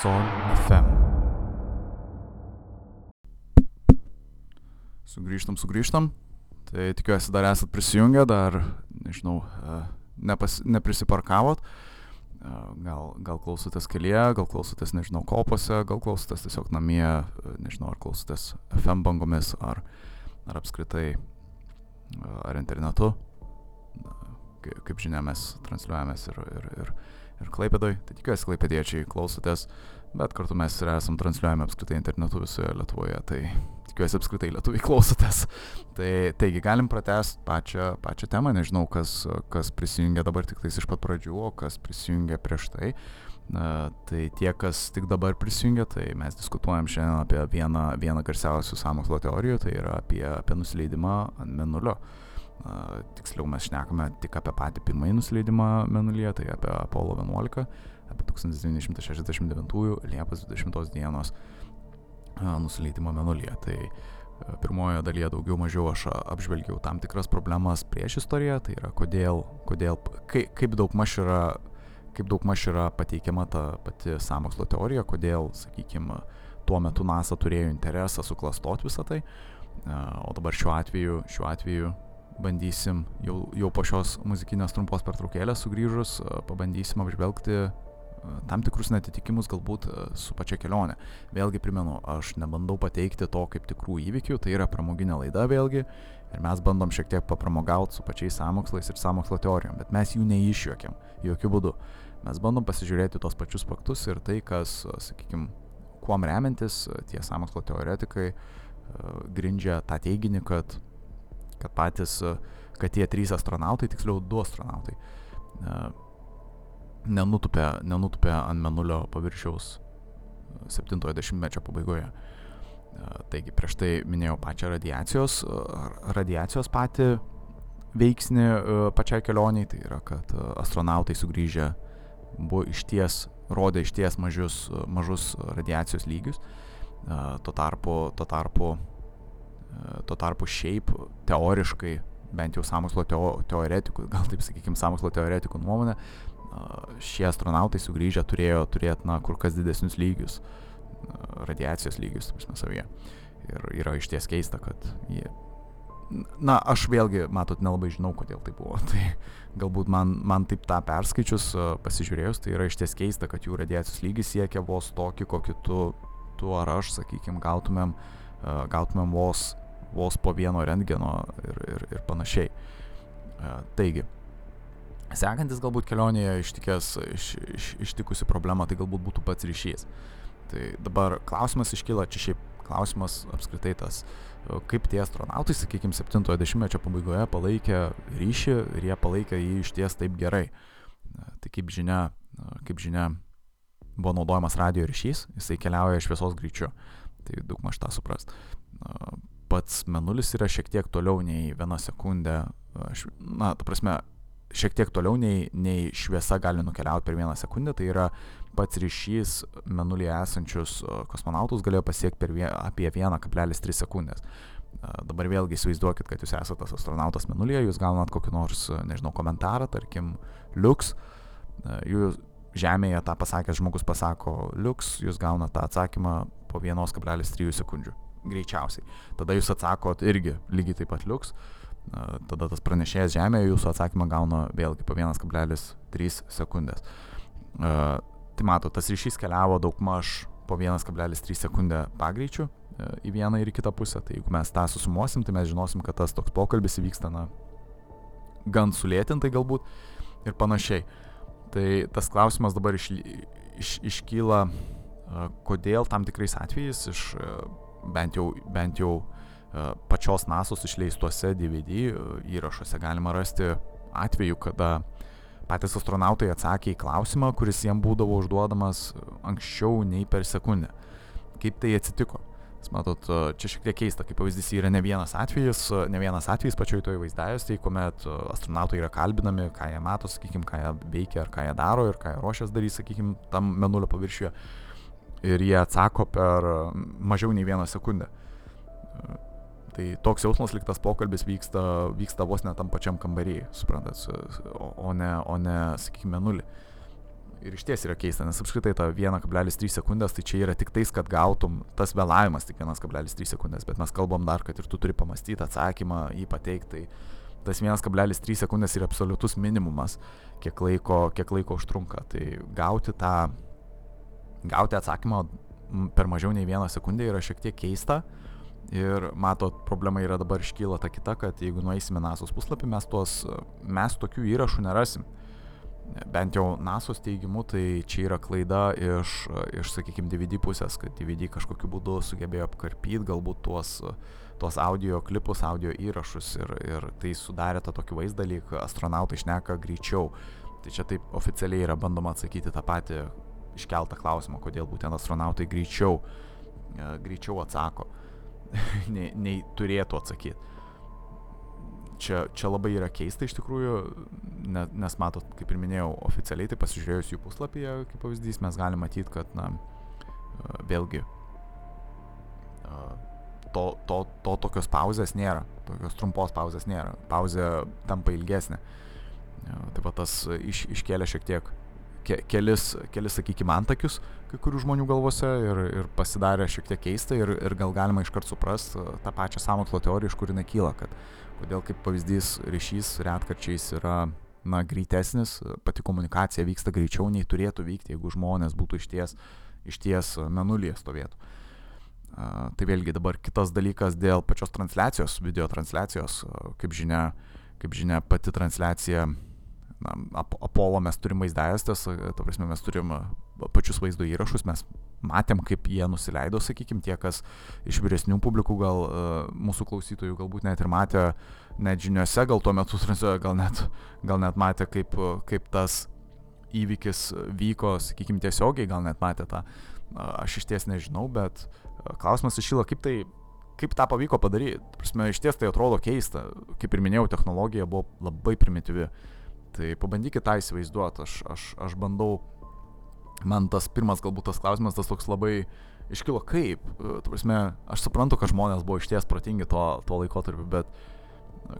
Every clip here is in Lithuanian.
Sol FM. Sugrįžtam, sugrįžtam. Tai tikiuosi dar esat prisijungę, dar, nežinau, e, nepas, neprisiparkavot. E, gal, gal klausotės kelyje, gal klausotės, nežinau, kopose, gal klausotės tiesiog namie, e, nežinau, ar klausotės FM bangomis, ar, ar apskritai, ar internetu. Kaip žinia, mes transliuojamės ir, ir, ir ir Klaipėdoj. Tai tikiuosi, Klaipėdiečiai klausotės, bet kartu mes ir esam transliuojami apskritai internetu visoje Lietuvoje. Tai tikiuosi apskritai lietuviai klausotės. Tai taigi galim pratesti pačią, pačią temą, nežinau, kas, kas prisijungia dabar tik tais iš pat pradžių, o kas prisijungia prieš tai. Na, tai tie, kas tik dabar prisijungia, tai mes diskutuojam šiandien apie vieną, vieną garsiausių samokslo teorijų, tai yra apie, apie nusileidimą ant menulio. Uh, tiksliau mes šnekame tik apie patį pirmąjį nusileidimą Menulyje, tai apie Apollo 11, apie 1969 Liepos 20 dienos nusileidimą Menulyje. Tai pirmojoje dalyje daugiau mažiau aš apžvelgiau tam tikras problemas prieš istoriją, tai yra kodėl, kodėl kaip, kaip daug maž yra kaip daug maž yra pateikiama ta pati samokslo teorija, kodėl, sakykime, tuo metu NASA turėjo interesą suklastoti visą tai, o dabar šiuo atveju, šiuo atveju bandysim jau, jau po šios muzikinės trumpos pertraukėlės sugrįžus, pabandysim apžvelgti tam tikrus netitikimus galbūt su pačia kelionė. Vėlgi primenu, aš nebandau pateikti to kaip tikrų įvykių, tai yra pramoginė laida vėlgi ir mes bandom šiek tiek papramogauti su pačiais samokslais ir samokslo teorijom, bet mes jų neišjuokiam, jokių būdų. Mes bandom pasižiūrėti tos pačius faktus ir tai, kas, sakykime, kuom remiantis tie samokslo teoretikai grindžia tą teiginį, kad kad patys, kad tie trys astronautai, tiksliau du astronautai, nenutupė, nenutupė ant menulio paviršiaus 70-mečio pabaigoje. Taigi prieš tai minėjau pačią radiacijos, radiacijos patį veiksnį pačiai kelioniai, tai yra, kad astronautai sugrįžę buvo išties, rodė išties mažius, mažus radiacijos lygius. Tuo tarpu, tuo tarpu Tuo tarpu šiaip teoriškai, bent jau samokslo teo, teoretikų, gal taip sakykime, samokslo teoretikų nuomonė, šie astronautai sugrįžę turėjo turėti, na, kur kas didesnius lygius, radiacijos lygius, prasme, savyje. Ir yra iš ties keista, kad jie... Na, aš vėlgi, matot, nelabai žinau, kodėl tai buvo. Tai galbūt man, man taip tą perskaičius, pasižiūrėjus, tai yra iš ties keista, kad jų radiacijos lygis siekia vos tokį, kokį tu, tu ar aš, sakykime, gautumėm, gautumėm vos vos po vieno rentgeno ir, ir, ir panašiai. Taigi, sekantis galbūt kelionėje ištikęs, iš, iš, ištikusi problema, tai galbūt būtų pats ryšys. Tai dabar klausimas iškyla, čia šiaip klausimas apskritai tas, kaip tie astronautai, sakykime, 70-mečio pabaigoje palaikė ryšį ir jie palaikė jį iš ties taip gerai. Tai kaip žinia, kaip žinia, buvo naudojamas radio ryšys, jisai keliauja šviesos greičiu. Tai daug maž tą suprast pats menulis yra šiek tiek toliau nei viena sekundė, na, ta prasme, šiek tiek toliau nei, nei šviesa gali nukeliauti per vieną sekundę, tai yra pats ryšys menulyje esančius kosmonautus galėjo pasiekti per vien, apie 1,3 sekundės. Dabar vėlgi įsivaizduokit, kad jūs esate tas astronautas menulyje, jūs gaunat kokį nors, nežinau, komentarą, tarkim, liuks, jūs Žemėje tą pasakęs žmogus pasako liuks, jūs gaunat tą atsakymą po 1,3 sekundžių greičiausiai. Tada jūs atsakot irgi lygiai taip pat liuks, tada tas pranešėjas Žemėje jūsų atsakymą gauna vėlgi po 1,3 sekundės. Tai mato, tas ryšys keliavo daug maž po 1,3 sekundę pagreičių į vieną ir į kitą pusę. Tai jeigu mes tą susumuosim, tai mes žinosim, kad tas toks pokalbis įvyksta, na, gan sulėtintai galbūt ir panašiai. Tai tas klausimas dabar iš, iš, iškyla, kodėl tam tikrais atvejais iš bent jau, bent jau e, pačios NASOS išleistuose DVD e, įrašuose galima rasti atveju, kada patys astronautai atsakė į klausimą, kuris jiem būdavo užduodamas anksčiau nei per sekundę. Kaip tai atsitiko? Matot, e, čia šiek tiek keista, kaip pavyzdys yra ne vienas atvejis, ne vienas atvejis pačioj toje vaizdajos, tai kuomet astronautai yra kalbinami, ką jie mato, sakykime, ką jie veikia, ar ką jie daro ir ką jie ruošiasi daryti, sakykime, tam menulio paviršiuje ir jie atsako per mažiau nei vieną sekundę. Tai toks jausmas, lyg tas pokalbis vyksta, vyksta vos ne tam pačiam kambarį, suprantat, o ne, o ne sakykime, nulį. ir iš ties yra keista, nes apskritai ta 1,3 sekundės, tai čia yra tik tais, kad gautum tas vėlavimas tik 1,3 sekundės, bet mes kalbam dar, kad ir tu turi pamastyti atsakymą, jį pateikti. Tai tas 1,3 sekundės yra absoliutus minimumas, kiek laiko, kiek laiko užtrunka. Tai gauti tą, gauti atsakymą per mažiau nei vieną sekundę yra šiek tiek keista. Ir matot, problema yra dabar iškyla ta kita, kad jeigu nueisime NASOS puslapį, mes, tuos, mes tokių įrašų nerasim. Bent jau NASOS teigimu, tai čia yra klaida iš, iš sakykime, DVD pusės, kad DVD kažkokiu būdu sugebėjo apkarpyti galbūt tuos tuos audio klipus, audio įrašus ir, ir tai sudarė tą tokį vaizdą, lyg astronautai šneka greičiau. Tai čia taip oficialiai yra bandoma atsakyti tą patį iškeltą klausimą, kodėl būtent astronautai greičiau, e, greičiau atsako, nei, nei turėtų atsakyti. Čia, čia labai yra keista iš tikrųjų, nes matot, kaip ir minėjau, oficialiai tai pasižiūrėjus jų puslapyje, kaip pavyzdys, mes galime matyti, kad, na, e, vėlgi, e, to, to, to tokios pauzės nėra, tokios trumpos pauzės nėra, pauzė tampa ilgesnė. Taip pat tas iš, iškėlė šiek tiek ke, kelis, kelis sakykime, antakius kai kurių žmonių galvose ir, ir pasidarė šiek tiek keista ir, ir gal galima iškart suprasti tą pačią samokslo teoriją, iš kur jinai kyla, kad kodėl kaip pavyzdys ryšys retkarčiais yra na, greitesnis, pati komunikacija vyksta greičiau nei turėtų vykti, jeigu žmonės būtų išties, išties menulyje stovėtų. Tai vėlgi dabar kitas dalykas dėl pačios transliacijos, video transliacijos, kaip žinia, kaip žinia pati transliacija, na, Apollo mes turim vaizdavestės, to prasme mes turim pačius vaizdo įrašus, mes matėm, kaip jie nusileido, sakykime, tie, kas iš vyresnių publikų, gal mūsų klausytojų galbūt net ir matė, net žiniuose, gal tuo metu transliuoja, gal net, gal net matė, kaip, kaip tas įvykis vyko, sakykime, tiesiogiai, gal net matė tą, aš iš ties nežinau, bet klausimas iškyla, kaip tai, kaip tą pavyko padaryti. Prasme, iš ties tai atrodo keista. Kaip ir minėjau, technologija buvo labai primityvi. Tai pabandykite tą įsivaizduoti. Aš, aš, aš bandau, man tas pirmas galbūt tas klausimas, tas toks labai iškilo kaip. Prasme, aš suprantu, kad žmonės buvo iš ties protingi tuo, tuo laikotarpiu, bet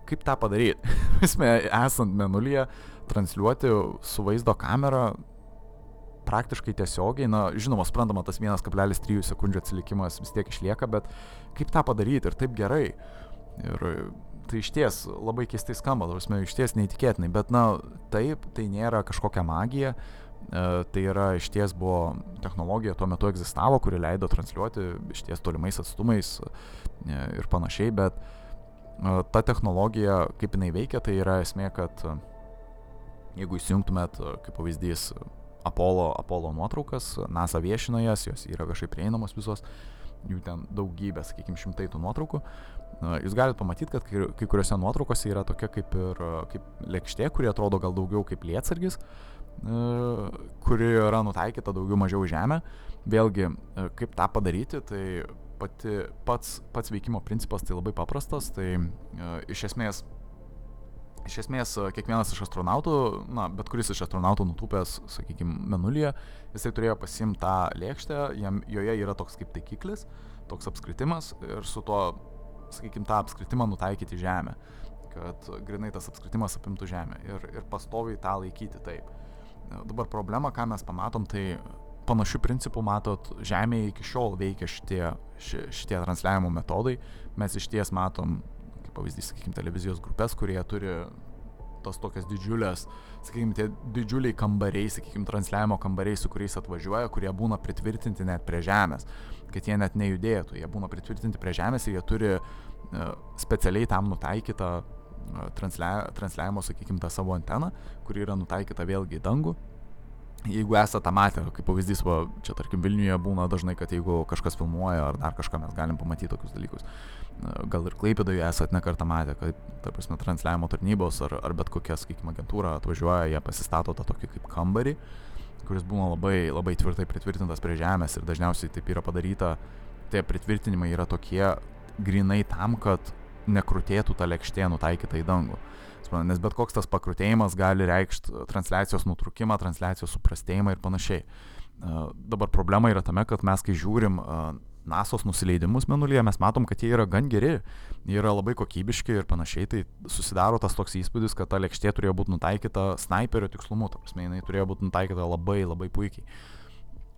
kaip tą padaryti? Prasme, esant menulyje, transliuoti su vaizdo kamera, praktiškai tiesiogiai, na, žinoma, suprantama, tas 1,3 sekundžių atsilikimas vis tiek išlieka, bet kaip tą padaryti ir taip gerai. Ir tai iš ties labai keistai skamba, tarsi iš ties neįtikėtinai, bet, na, taip, tai nėra kažkokia magija, e, tai yra iš ties buvo technologija tuo metu egzistavo, kuri leido transliuoti iš ties tolimais atstumais e, ir panašiai, bet e, ta technologija, kaip jinai veikia, tai yra esmė, kad jeigu įsijungtumėt, kaip pavyzdys, Apollo, Apollo nuotraukas, NASA viešina jas, jos yra kažkaip prieinamos visos, jų ten daugybė, sakykime, šimtai tų nuotraukų. Jūs galite pamatyti, kad kai, kuriuose nuotraukose yra tokia kaip ir kaip lėkštė, kuri atrodo gal daugiau kaip lietsargis, kuri yra nutaikyta daugiau mažiau žemę. Vėlgi, kaip tą padaryti, tai pati, pats, pats veikimo principas tai labai paprastas, tai iš esmės iš esmės kiekvienas iš astronautų, na, bet kuris iš astronautų nutūpęs, sakykime, menulyje, jisai turėjo pasimti tą lėkštę, jam, joje yra toks kaip taikiklis, toks apskritimas ir su to, sakykime, tą apskritimą nutaikyti žemę, kad grinai tas apskritimas apimtų žemę ir, ir pastoviai tą laikyti taip. Dabar problema, ką mes pamatom, tai panašių principų, matot, Žemėje iki šiol veikia šitie, šitie transliavimo metodai. Mes iš ties matom kaip pavyzdys, sakykime, televizijos grupės, kurie turi tos tokias didžiulės, sakykime, tie didžiuliai kambariai, sakykime, transliavimo kambariai, su kuriais atvažiuoja, kurie būna pritvirtinti net prie žemės, kad jie net nejudėtų, jie būna pritvirtinti prie žemės ir jie turi uh, specialiai tam nutaikytą uh, translia, transliavimo, sakykime, tą savo anteną, kuri yra nutaikyta vėlgi į dangų. Jeigu esate matę, kaip pavyzdys, va, čia tarkim Vilniuje būna dažnai, kad jeigu kažkas filmuoja ar dar kažką mes galim pamatyti tokius dalykus. Gal ir Klaipėdoje esate nekartą matę, kad, ta prasme, transliavimo tarnybos ar, ar bet kokia, sakykime, agentūra atvažiuoja, jie pasistato tą tokį kaip kambarį, kuris būna labai, labai tvirtai pritvirtintas prie žemės ir dažniausiai taip yra padaryta, tie pritvirtinimai yra tokie grinai tam, kad nekrutėtų ta lėkštė nutaikyta į dangų nes bet koks tas pakrutėjimas gali reikšti transliacijos nutrukimą, transliacijos suprastėjimą ir panašiai. Dabar problema yra tame, kad mes kai žiūrim NASOS nusileidimus menulyje, mes matom, kad jie yra gan geri, jie yra labai kokybiški ir panašiai, tai susidaro tas toks įspūdis, kad ta lėkštė turėjo būti nutaikyta sniperio tikslumu, ta prasme, jinai turėjo būti nutaikyta labai labai puikiai.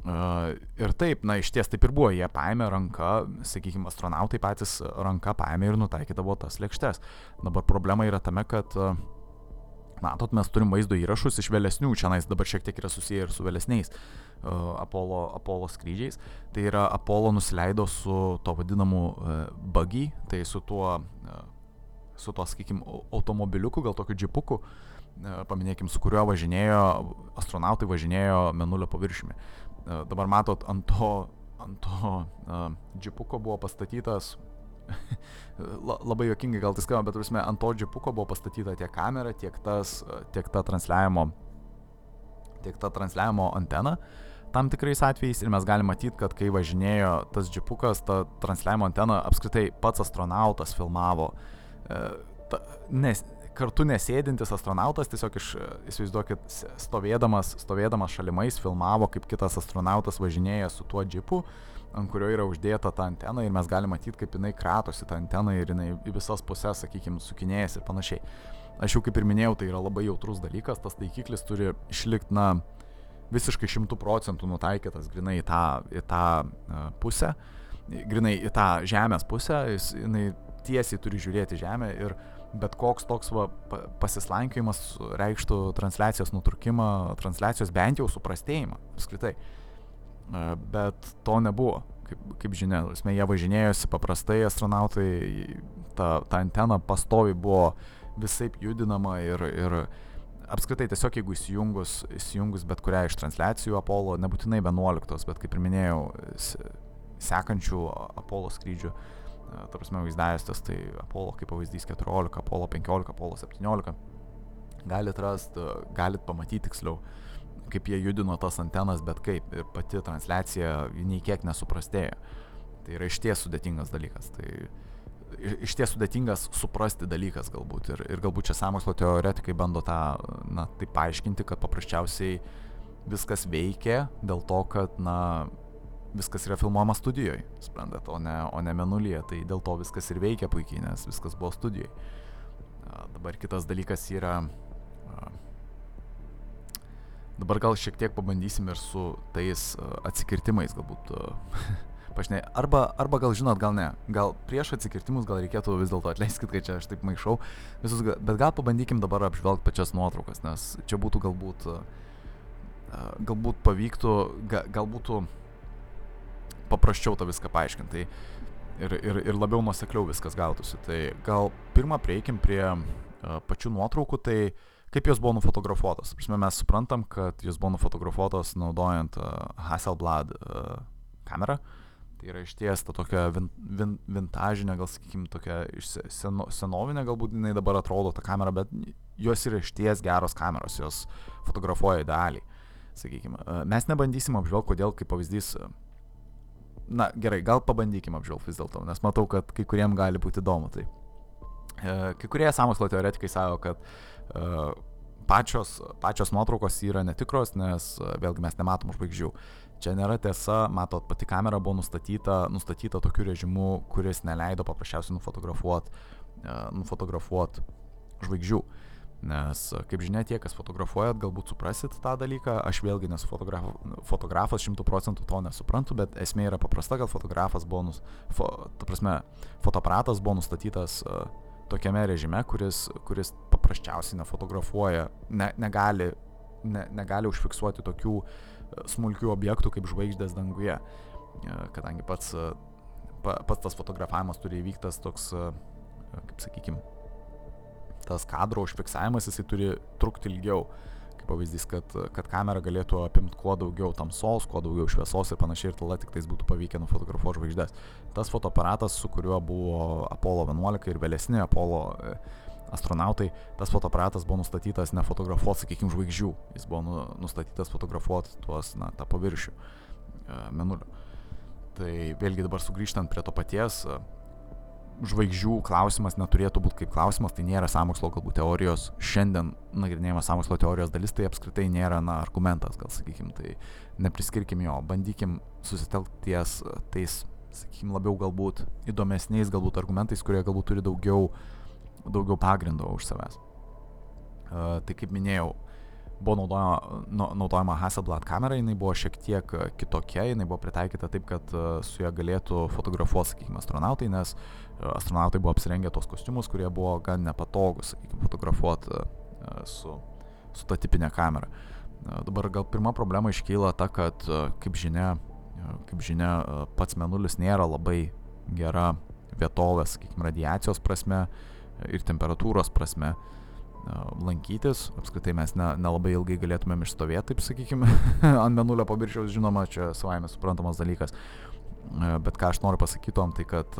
Uh, ir taip, na iš ties taip ir buvo, jie paėmė ranką, sakykime, astronautai patys ranką paėmė ir nutaikydavo tas lėkštes. Dabar problema yra tame, kad uh, matot, mes turim vaizdo įrašus iš vėlesnių, čia nais dabar šiek tiek yra susiję ir su vėlesniais Apollo, Apollo skrydžiais. Tai yra Apollo nusileido su to vadinamu uh, buggy, tai su tuo, uh, su tuo, sakykime, automobiliuku, gal tokiu džipuku, uh, paminėkim, su kuriuo važinėjo, astronautai važinėjo Menulio paviršiumi. Uh, dabar matot, ant to, ant to uh, džipuko buvo pastatytas labai jokingai gal tai skamba, bet prasme, ant to džipuko buvo pastatyta tiek kamera, tiek, tas, tiek ta transliavimo, tiek ta transliavimo antena tam tikrais atvejais ir mes galime matyti, kad kai važinėjo tas džipukas, ta transliavimo antena apskritai pats astronautas filmavo, e, ta, nes, kartu nesėdintis astronautas tiesiog iš, įsivaizduokit, stovėdamas, stovėdamas šalimais filmavo, kaip kitas astronautas važinėja su tuo džipu ant kurio yra uždėta ta antena ir mes galime matyti, kaip jinai kratosi tą anteną ir jinai į visas pusės, sakykime, sukinėjasi ir panašiai. Aš jau kaip ir minėjau, tai yra labai jautrus dalykas, tas taikiklis turi išlikti, na, visiškai šimtų procentų nutaikytas grinai į tą, į tą uh, pusę, grinai į tą žemės pusę, jis, jinai tiesiai turi žiūrėti žemę ir bet koks toks va, pasislankiojimas reikštų transliacijos nutrukimą, transliacijos bent jau suprastėjimą apskritai. Uh, bet to nebuvo. Kaip, kaip žinia, esmė, jie važinėjosi paprastai, astronautai, ta, ta antena pastovi buvo visai judinama ir, ir apskritai tiesiog jeigu įsijungus, įsijungus bet kurią iš transliacijų Apollo, nebūtinai 11, bet kaip ir minėjau, sekančių Apollo skrydžių, ta prasme, vaizdavęs, tai Apollo kaip pavyzdys 14, Apollo 15, Apollo 17, galit rasti, galit pamatyti tiksliau kaip jie judino tas antenas, bet kaip ir pati transliacija nei kiek nesuprastėjo. Tai yra išties sudėtingas dalykas. Tai išties sudėtingas suprasti dalykas galbūt. Ir, ir galbūt čia samokslo teoretikai bando tą, na, tai paaiškinti, kad paprasčiausiai viskas veikia dėl to, kad, na, viskas yra filmuojama studijoje, suprantat, o ne, o ne menulyje. Tai dėl to viskas ir veikia puikiai, nes viskas buvo studijoje. Dabar kitas dalykas yra Dabar gal šiek tiek pabandysim ir su tais atsikirtimais galbūt. Uh, pašnei. Arba, arba gal žinot, gal ne. Gal prieš atsikirtimus gal reikėtų vis dėlto atleiskit, kad čia aš taip maišau. Visus, bet gal pabandykim dabar apžvelgti pačias nuotraukas, nes čia būtų galbūt, uh, galbūt pavyktų, ga, gal būtų paprasčiau tą viską paaiškinti. Tai ir, ir, ir labiau nusekliau viskas gautųsi. Tai gal pirmą prieikim prie uh, pačių nuotraukų. Tai uh, kaip jos buvo nufotografuotos. Prasme, mes suprantam, kad jos buvo nufotografuotos naudojant uh, Hasselblad uh, kamerą. Tai yra iš ties ta tokia vin, vin, vintažinė, gal sakykime, tokia seno, senovinė, galbūt jinai dabar atrodo ta kamera, bet jos yra iš ties geros kameros, jos fotografuoja idealiai. Sakykime, uh, mes nebandysim apžvelgti, kodėl, kaip pavyzdys, uh, na gerai, gal pabandykim apžvelgti vis dėlto, nes matau, kad kai kuriem gali būti įdomu. Tai uh, kai kurie samokslo teoretikai sako, kad uh, pačios, pačios nuotraukos yra netikros, nes vėlgi mes nematom žvaigždžių. Čia nėra tiesa, matot, pati kamera buvo nustatyta, nustatyta tokiu režimu, kuris neleido paprasčiausiai nufotografuoti nufotografuot žvaigždžių. Nes, kaip žinia, tie, kas fotografuojat, galbūt suprasit tą dalyką. Aš vėlgi nesu fotograf, fotografas, šimtų procentų to nesuprantu, bet esmė yra paprasta, kad fotografas buvo, nus, fo, ta prasme, fotoaparatas buvo nustatytas uh, tokiame režime, kuris, kuris paprasčiausiai nefotografuoja, ne, negali, ne, negali užfiksuoti tokių e, smulkių objektų kaip žvaigždės danguje, e, kadangi pats, e, pats tas fotografavimas turi įvyktas toks, kaip sakykime, tas kadro užfiksavimas jisai turi trukti ilgiau kaip pavyzdys, kad, kad kamera galėtų apimti kuo daugiau tamsos, kuo daugiau šviesos ir panašiai ir tada tik tais būtų pavykę nufotografuoti žvaigždės. Tas fotoaparatas, su kuriuo buvo Apollo 11 ir vėlesni Apollo e, astronautai, tas fotoaparatas buvo nustatytas ne fotografuoti, sakykime, žvaigždžių, jis buvo nu, nustatytas fotografuoti tuos, na, tą paviršių e, menulio. Tai vėlgi dabar sugrįžtant prie to paties, žvaigždžių klausimas neturėtų būti kaip klausimas, tai nėra samokslo galbūt teorijos, šiandien nagrinėjama samokslo teorijos dalis, tai apskritai nėra, na, argumentas, gal sakykim, tai nepriskirkim jo, bandykim susitelkti ties tais sakykime, labiau galbūt įdomesniais galbūt argumentais, kurie galbūt turi daugiau, daugiau pagrindo už savęs. Uh, tai kaip minėjau, buvo naudojama, naudojama Hasselblad kamera, jinai buvo šiek tiek kitokia, jinai buvo pritaikyta taip, kad su ją galėtų fotografuoti, sakykime, astronautai, nes astronautai buvo apsirengę tos kostiumus, kurie buvo gan nepatogus, sakykime, fotografuoti su, su ta tipinė kamera. Dabar gal pirma problema iškyla ta, kad, kaip žinia, kaip žinia, pats menulis nėra labai gera vietovė, sakykime, radiacijos prasme ir temperatūros prasme lankytis. Apskritai mes nelabai ne ilgai galėtumėm išstovėti, taip sakykime, ant menulio paviršiaus, žinoma, čia savaime suprantamas dalykas. Bet ką aš noriu pasakyti tom, tai kad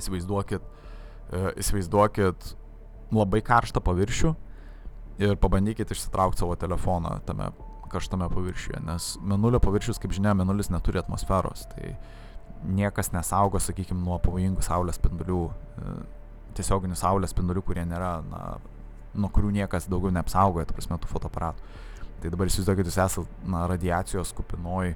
įsivaizduokit, įsivaizduokit labai karštą paviršių ir pabandykit išsitraukti savo telefoną tame karštame paviršiuje, nes menulio paviršius, kaip žinia, menulis neturi atmosferos, tai niekas nesaugo, sakykime, nuo pavojingų saulės spindulių, e, tiesioginių saulės spindulių, kurie nėra, na, nuo kurių niekas daugiau neapsaugoja, ta prasme, tų fotoaparatų. Tai dabar įsivaizduokit, jūs esate, na, radiacijos kupinoj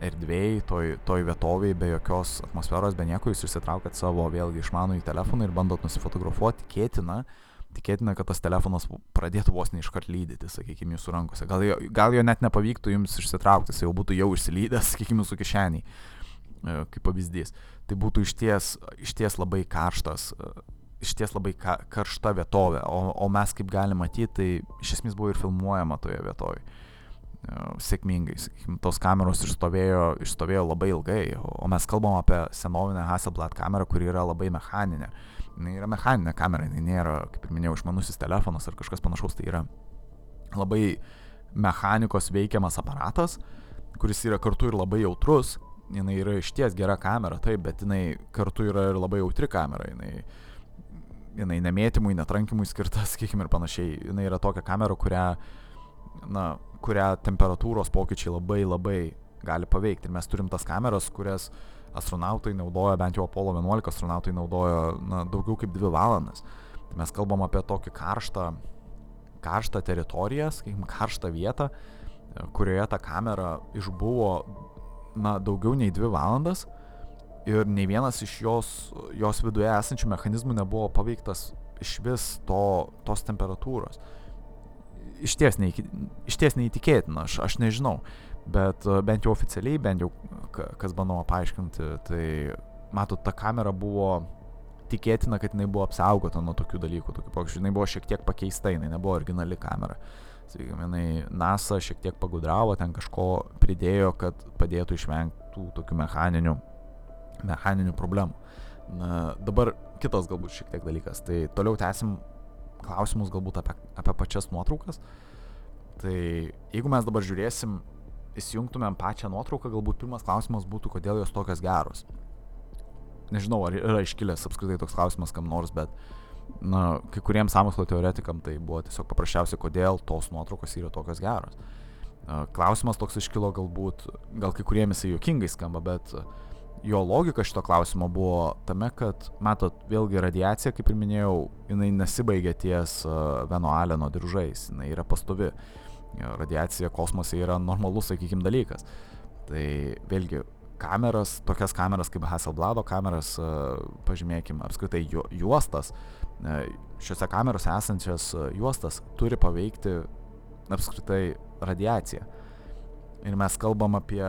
erdvėjai, toj, toj vietoviai, be jokios atmosferos, be nieko, jūs išsitraukat savo vėlgi išmanų į telefoną ir bandot nusifotografuoti, tikėtina, tikėtina, kad tas telefonas pradėtų vos neiškart lydyti, sakykime, jūsų rankose. Gal jo, gal jo net nepavyktų jums išsitraukti, jis jau būtų jau išsilydęs, sakykime, jūsų kišeniai, e, kaip pavyzdys. Tai būtų išties, išties labai karštas, e, išties labai ka, karšta vietovė, o, o mes kaip galime matyti, tai iš esmės buvo ir filmuojama toje vietoje sėkmingai. Sakykim, tos kameros išstovėjo, išstovėjo labai ilgai, o mes kalbam apie senovinę Hasselblad kamerą, kuri yra labai mechaninė. Jis yra mechaninė kamera, jinai nėra, kaip ir minėjau, išmanusis telefonas ar kažkas panašaus, tai yra labai mechanikos veikiamas aparatas, kuris yra kartu ir labai jautrus. Jinai yra išties gera kamera, taip, bet jinai kartu yra ir labai jautri kamera. Jinai, jinai nemėtymui, netrankimui skirta, sakykime, ir panašiai. Jinai yra tokia kamera, kurią, na, kurią temperatūros pokyčiai labai labai gali paveikti. Ir mes turim tas kameras, kurias astronautai naudoja, bent jau Apollo 11 astronautai naudoja na, daugiau kaip 2 valandas. Tai mes kalbam apie tokį karštą, karštą teritoriją, sakykime, karštą vietą, kurioje ta kamera išbuvo na, daugiau nei 2 valandas ir nei vienas iš jos, jos viduje esančių mechanizmų nebuvo paveiktas iš vis to, tos temperatūros. Išties, neįki, išties neįtikėtina, aš, aš nežinau, bet bent jau oficialiai, bent jau kas bandoma paaiškinti, tai matot, ta kamera buvo tikėtina, kad jinai buvo apsaugota nuo tokių dalykų, tokių pokyčių, jinai buvo šiek tiek pakeista, jinai nebuvo originali kamera. Sakykime, jinai NASA šiek tiek pagudravo, ten kažko pridėjo, kad padėtų išvengti tų tokių mechaninių, mechaninių problemų. Na, dabar kitas galbūt šiek tiek dalykas. Tai toliau tęsim klausimus galbūt apie, apie pačias nuotraukas. Tai jeigu mes dabar žiūrėsim, įsijungtumėm pačią nuotrauką, galbūt pirmas klausimas būtų, kodėl jos tokios geros. Nežinau, ar yra iškilęs apskritai toks klausimas kam nors, bet na, kai kuriems samokslo teoretikam tai buvo tiesiog paprasčiausia, kodėl tos nuotraukos yra tokios geros. Klausimas toks iškilo galbūt, gal kai kuriems jisai juokingai skamba, bet uh, jo logika šito klausimo buvo tame, kad, matot, vėlgi radiacija, kaip ir minėjau, jinai nesibaigia ties Veno Aleno diržais, jinai yra pastovi. Radiacija kosmose yra normalus, sakykime, dalykas. Tai vėlgi, kameras, tokias kameras kaip Hasselblado kameras, pažymėkime, apskritai ju, juostas, šiuose kamerose esančias juostas turi paveikti apskritai radiaciją. Ir mes kalbam apie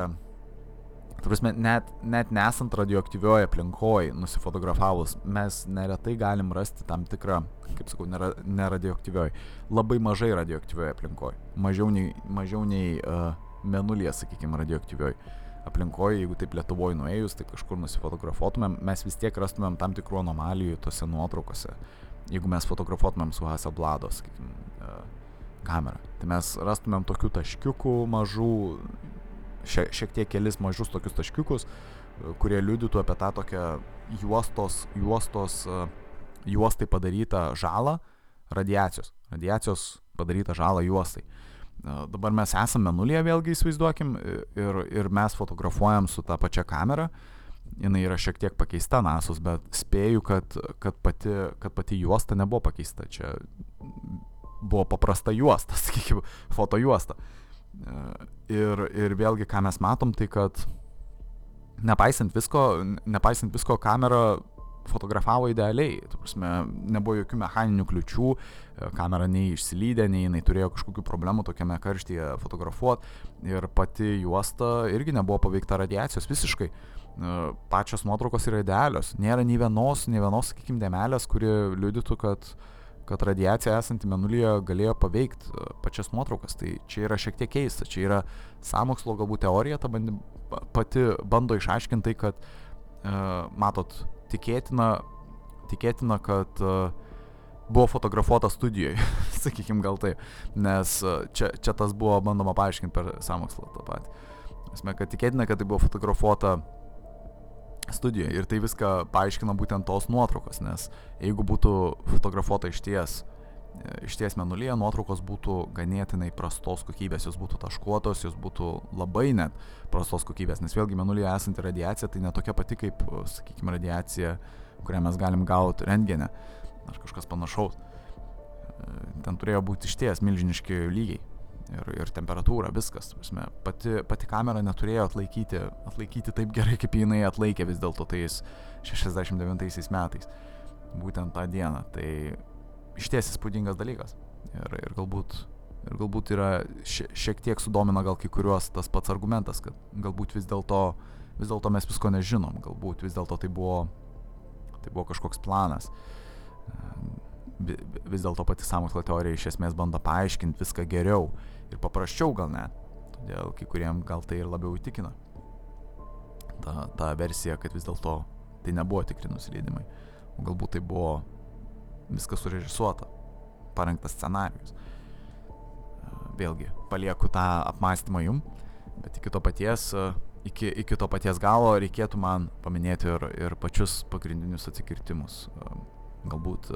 Prasme, net, net nesant radioaktyvioje aplinkoje nusifotografavus, mes neretai galim rasti tam tikrą, kaip sakau, nera, neradioaktyvioje, labai mažai radioaktyvioje aplinkoje. Mažiau nei, mažiau nei uh, menulyje, sakykime, radioaktyvioje aplinkoje, jeigu taip Lietuvoje nuėjus, tai kažkur nusifotografuotumėm, mes vis tiek rastumėm tam tikrų anomalijų tose nuotraukose, jeigu mes fotografuotumėm su Hasselblado, sakykime, uh, kamera. Tai mes rastumėm tokių taškiukų mažų, šia, šiek tiek kelis mažus tokius taškiukus, kurie liudytų apie tą tokią juostos, juostos, juostai padarytą žalą radiacijos. Radiacijos padarytą žalą juostai. Dabar mes esame nulyje, vėlgi įsivaizduokim, ir, ir mes fotografuojam su tą pačią kamerą. Jis yra šiek tiek pakeista nasus, bet spėju, kad, kad, pati, kad pati juosta nebuvo pakeista. Čia buvo paprasta juosta, sakykime, foto juosta. Uh, Ir, ir vėlgi, ką mes matom, tai kad nepaisant visko, nepaisant visko, kamera fotografavo idealiai, tu prasme, nebuvo jokių mechaninių kliučių, e, kamera nei išsilydė, nei jinai turėjo kažkokių problemų tokiame karštyje fotografuoti ir pati juosta irgi nebuvo paveikta radiacijos visiškai. E, pačios nuotraukos yra idealios, nėra nei vienos, nei vienos, sakykime, dėmelės, kuri liudytų, kad, kad radiacija esanti menulyje galėjo paveikti e, pačias nuotraukas. Tai čia yra šiek tiek keista, čia yra samokslo galbūt teorija, ta bandi, pati bando išaiškinti tai, kad, uh, matot, tikėtina, tikėtina kad uh, buvo fotografuota studijoje, sakykim gal tai, nes uh, čia, čia tas buvo bandoma paaiškinti per samokslą tą patį. Esmė, kad tikėtina, kad tai buvo fotografuota studijoje ir tai viską paaiškina būtent tos nuotraukos, nes jeigu būtų fotografuota iš ties, iš ties menulyje, nuotraukos būtų ganėtinai prastos kokybės, jos būtų taškuotos, jos būtų labai net prastos kokybės, nes vėlgi menulyje esanti radiacija tai netokia pati kaip, sakykime, radiacija, kurią mes galim gauti rentgenę ar kažkas panašaus. Ten turėjo būti išties milžiniški lygiai ir, ir temperatūra, viskas. Prasme, pati, pati kamera neturėjo atlaikyti, atlaikyti taip gerai, kaip jinai atlaikė vis dėlto tais 69 metais, būtent tą dieną. Tai išties įspūdingas dalykas. Ir, ir galbūt Ir galbūt yra šiek tiek sudomina gal kai kuriuos tas pats argumentas, kad galbūt vis dėlto vis dėlto mes visko nežinom, galbūt vis dėlto tai buvo, tai buvo kažkoks planas. Vis dėlto pati samokslo teorija iš esmės bando paaiškinti viską geriau ir paprasčiau gal net. Todėl kai kuriem gal tai ir labiau įtikina. Ta, ta versija, kad vis dėlto tai nebuvo tikri nusileidimai. O galbūt tai buvo viskas surežisuota, parengtas scenarius vėlgi palieku tą apmąstymą jum, bet iki to paties, iki, iki to paties galo reikėtų man paminėti ir, ir pačius pagrindinius atsikirtimus. Galbūt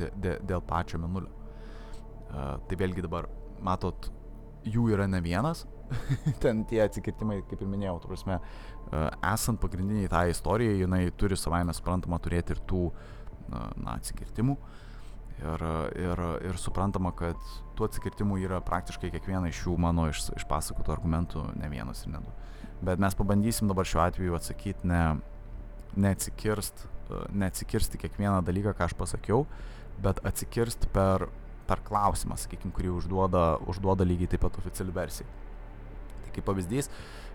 dė, dė, dėl pačio menulio. Tai vėlgi dabar, matot, jų yra ne vienas. Ten tie atsikirtimai, kaip ir minėjau, tu prasme, esant pagrindiniai tą istoriją, jinai turi savaime suprantama turėti ir tų na, atsikirtimų. Ir, ir, ir suprantama, kad tų atsikirtimų yra praktiškai kiekviena iš jų mano iš, išpasakotų argumentų, ne vienas ir ne du. Bet mes pabandysim dabar šiuo atveju atsakyti ne, neatsikirst, neatsikirsti kiekvieną dalyką, ką aš pasakiau, bet atsikirst per, per klausimą, sakykime, kurį užduoda, užduoda lygiai taip pat oficiali versija. Tai kaip pavyzdys,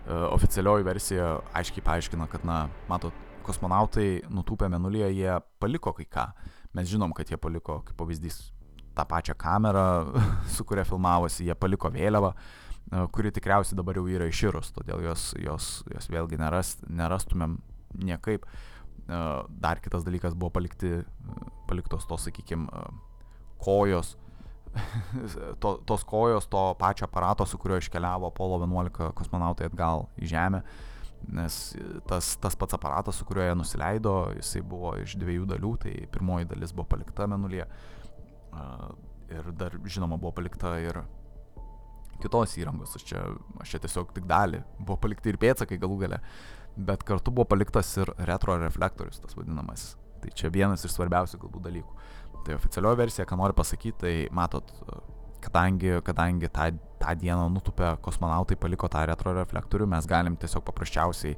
oficialioji versija aiškiai paaiškina, kad, na, matot, kosmonautai nutūpę menulyje, jie paliko kai ką Mes žinom, kad jie paliko, kaip pavyzdys, tą pačią kamerą, su kuria filmavosi, jie paliko vėliavą, e, kuri tikriausiai dabar jau yra iširus, todėl jos, jos, jos vėlgi neras, nerastumėm niekaip. E, dar kitas dalykas buvo palikti, paliktos tos, sakykime, kojos, to, tos kojos to pačio aparato, su kuriuo iškeliavo Apollo 11 kosmonautai atgal į Žemę nes tas, tas pats aparatas, su kuriuo jie nusileido, jisai buvo iš dviejų dalių, tai pirmoji dalis buvo palikta menulyje ir dar, žinoma, buvo palikta ir kitos įrangos, aš čia, aš čia tiesiog tik dalį, buvo palikti ir pėtsakai galų gale, bet kartu buvo paliktas ir retro reflektorius, tas vadinamasis. Tai čia vienas iš svarbiausių galbūt dalykų. Tai oficialioji versija, ką noriu pasakyti, tai matot, kadangi, kadangi tą, tą dieną nutupę kosmonautai paliko tą retroreflektorių, mes galim tiesiog paprasčiausiai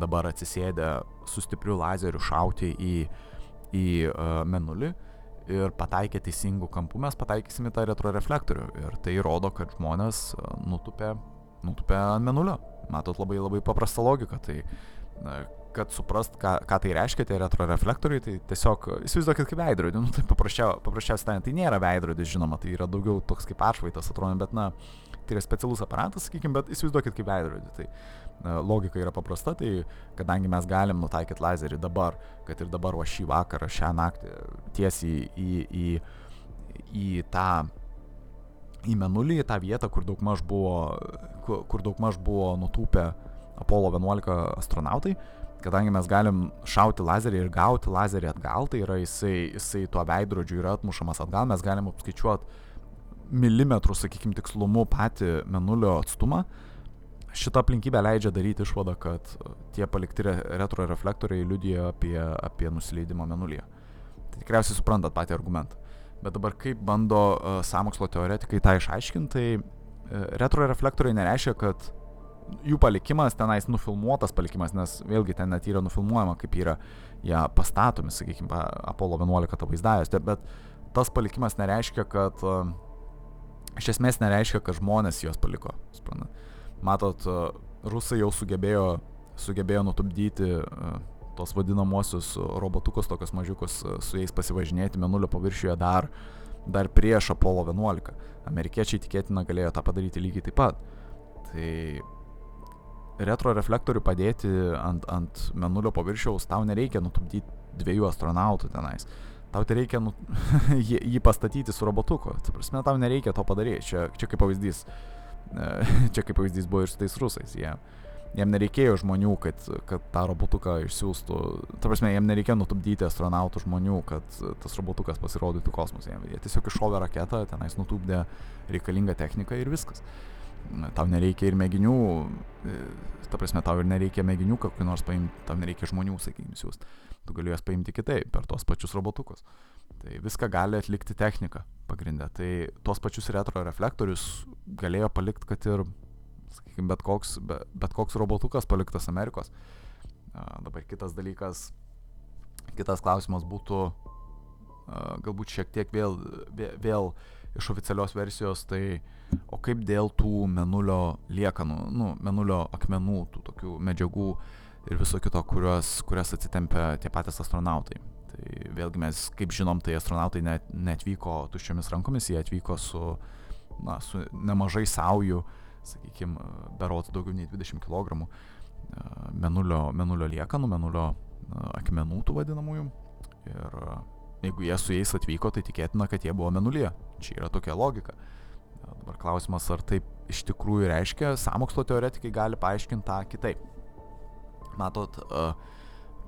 dabar atsisėdę su stipriu lazeriu šauti į, į uh, menulį ir pataikę teisingų kampų mes pataikysime tą retroreflektorių. Ir tai rodo, kad žmonės nutupė, nutupė ant menulio. Matot labai labai paprasta logika. Tai na, kad suprast, ką, ką tai reiškia tie retroreflektoriai, tai tiesiog įsivaizduokit kaip veidrodį, nu, tai paprasčiau, paprasčiausiai tariant, tai nėra veidrodis, žinoma, tai yra daugiau toks kaip atšvaitas, atrodo, bet, na, tai yra specialus aparatas, sakykime, bet įsivaizduokit kaip veidrodį. Tai na, logika yra paprasta, tai kadangi mes galim nutaikyti lazerį dabar, kad ir dabar, o šį vakarą, šią naktį tiesiai į, į, į tą į menulį, į tą vietą, kur daug maž buvo, kur, kur daug maž buvo nutūpę Apollo 11 astronautai, kadangi mes galim šauti lazerį ir gauti lazerį atgal, tai yra jisai, jisai tuo veidrodžiu yra atmušamas atgal, mes galim apskaičiuoti milimetrų, sakykime, tikslumu patį menulio atstumą. Šitą aplinkybę leidžia daryti išvadą, kad tie palikti retro reflektoriai liudija apie, apie nusileidimą menulyje. Tai tikriausiai suprantat patį argumentą. Bet dabar kaip bando uh, samokslo teoretikai tą išaiškinti, tai uh, retro reflektoriai nereiškia, kad jų palikimas, tenais nufilmuotas palikimas, nes vėlgi ten net yra nufilmuojama, kaip yra jie pastatomi, sakykime, Apollo 11 tą vaizdavęs, bet tas palikimas nereiškia, kad, iš esmės nereiškia, kad žmonės juos paliko. Matot, rusai jau sugebėjo, sugebėjo nutupdyti tos vadinamosius robotukus, tokius mažiukus, su jais pasivažinėti menulio paviršiuje dar, dar prieš Apollo 11. Amerikiečiai tikėtina galėjo tą padaryti lygiai taip pat. Tai retroreflektorių padėti ant, ant menulio paviršiaus tau nereikia nutupdyti dviejų astronautų tenais. Tau tai reikia nu, jį, jį pastatyti su robotuku. Tai prasme, tau nereikia to padaryti. Čia, čia kaip pavyzdys. Čia kaip pavyzdys buvo ir su tais rusais. Jie, jiem nereikėjo žmonių, kad, kad tą robotuką išsiųstų. Ta prasme, jiem nereikėjo nutupdyti astronautų žmonių, kad tas robotukas pasirodytų kosmose. Jie tiesiog iššovė raketą, tenais nutupdė reikalingą techniką ir viskas. Uh, tau nereikia ir mėginių, e, ta prasme, tau ir nereikia mėginių kokių nors paimti, tau nereikia žmonių, sakykime, siūsti. Tu gali juos paimti kitaip, per tos pačius robotukus. Tai viską gali atlikti technika pagrindę. Tai tuos pačius retro reflektorius galėjo palikti, kad ir, sakykime, bet koks, be, bet koks robotukas paliktas Amerikos. A, dabar kitas dalykas, kitas klausimas būtų a, galbūt šiek tiek vėl, vėl, vėl iš oficialios versijos, tai o kaip dėl tų menulio liekanų, nu, menulio akmenų, tų tokių medžiagų ir viso kito, kurios, kurias atitempia tie patys astronautai. Tai vėlgi mes, kaip žinom, tai astronautai net, netvyko tuščiomis rankomis, jie atvyko su, na, su nemažai saujų, sakykime, berots daugiau nei 20 kg menulio, menulio liekanų, menulio akmenų tų vadinamųjų. Ir jeigu jie su jais atvyko, tai tikėtina, kad jie buvo menulyje. Čia yra tokia logika. Dabar klausimas, ar taip iš tikrųjų reiškia, samokslo teoretikai gali paaiškinti tą kitaip. Matot,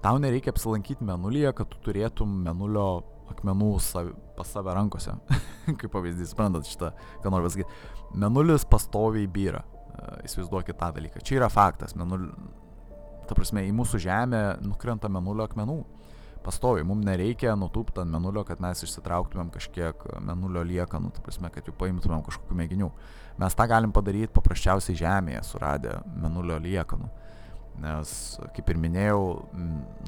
tau nereikia apsilankyti menulyje, kad tu turėtum menulio akmenų savi, pas save rankose. Kaip pavyzdys, suprantat šitą, ką noriu pasakyti. Menulis pastoviai byra. Įsivaizduokit tą dalyką. Čia yra faktas. Menul... Ta prasme, į mūsų žemę nukrenta menulio akmenų pastoviai, mums nereikia nutūpti ant menulio, kad mes išsitrauktumėm kažkiek menulio liekanų, tai prasme, kad jų paimtumėm kažkokių mėginių. Mes tą galim padaryti paprasčiausiai žemėje, suradę menulio liekanų. Nes, kaip ir minėjau,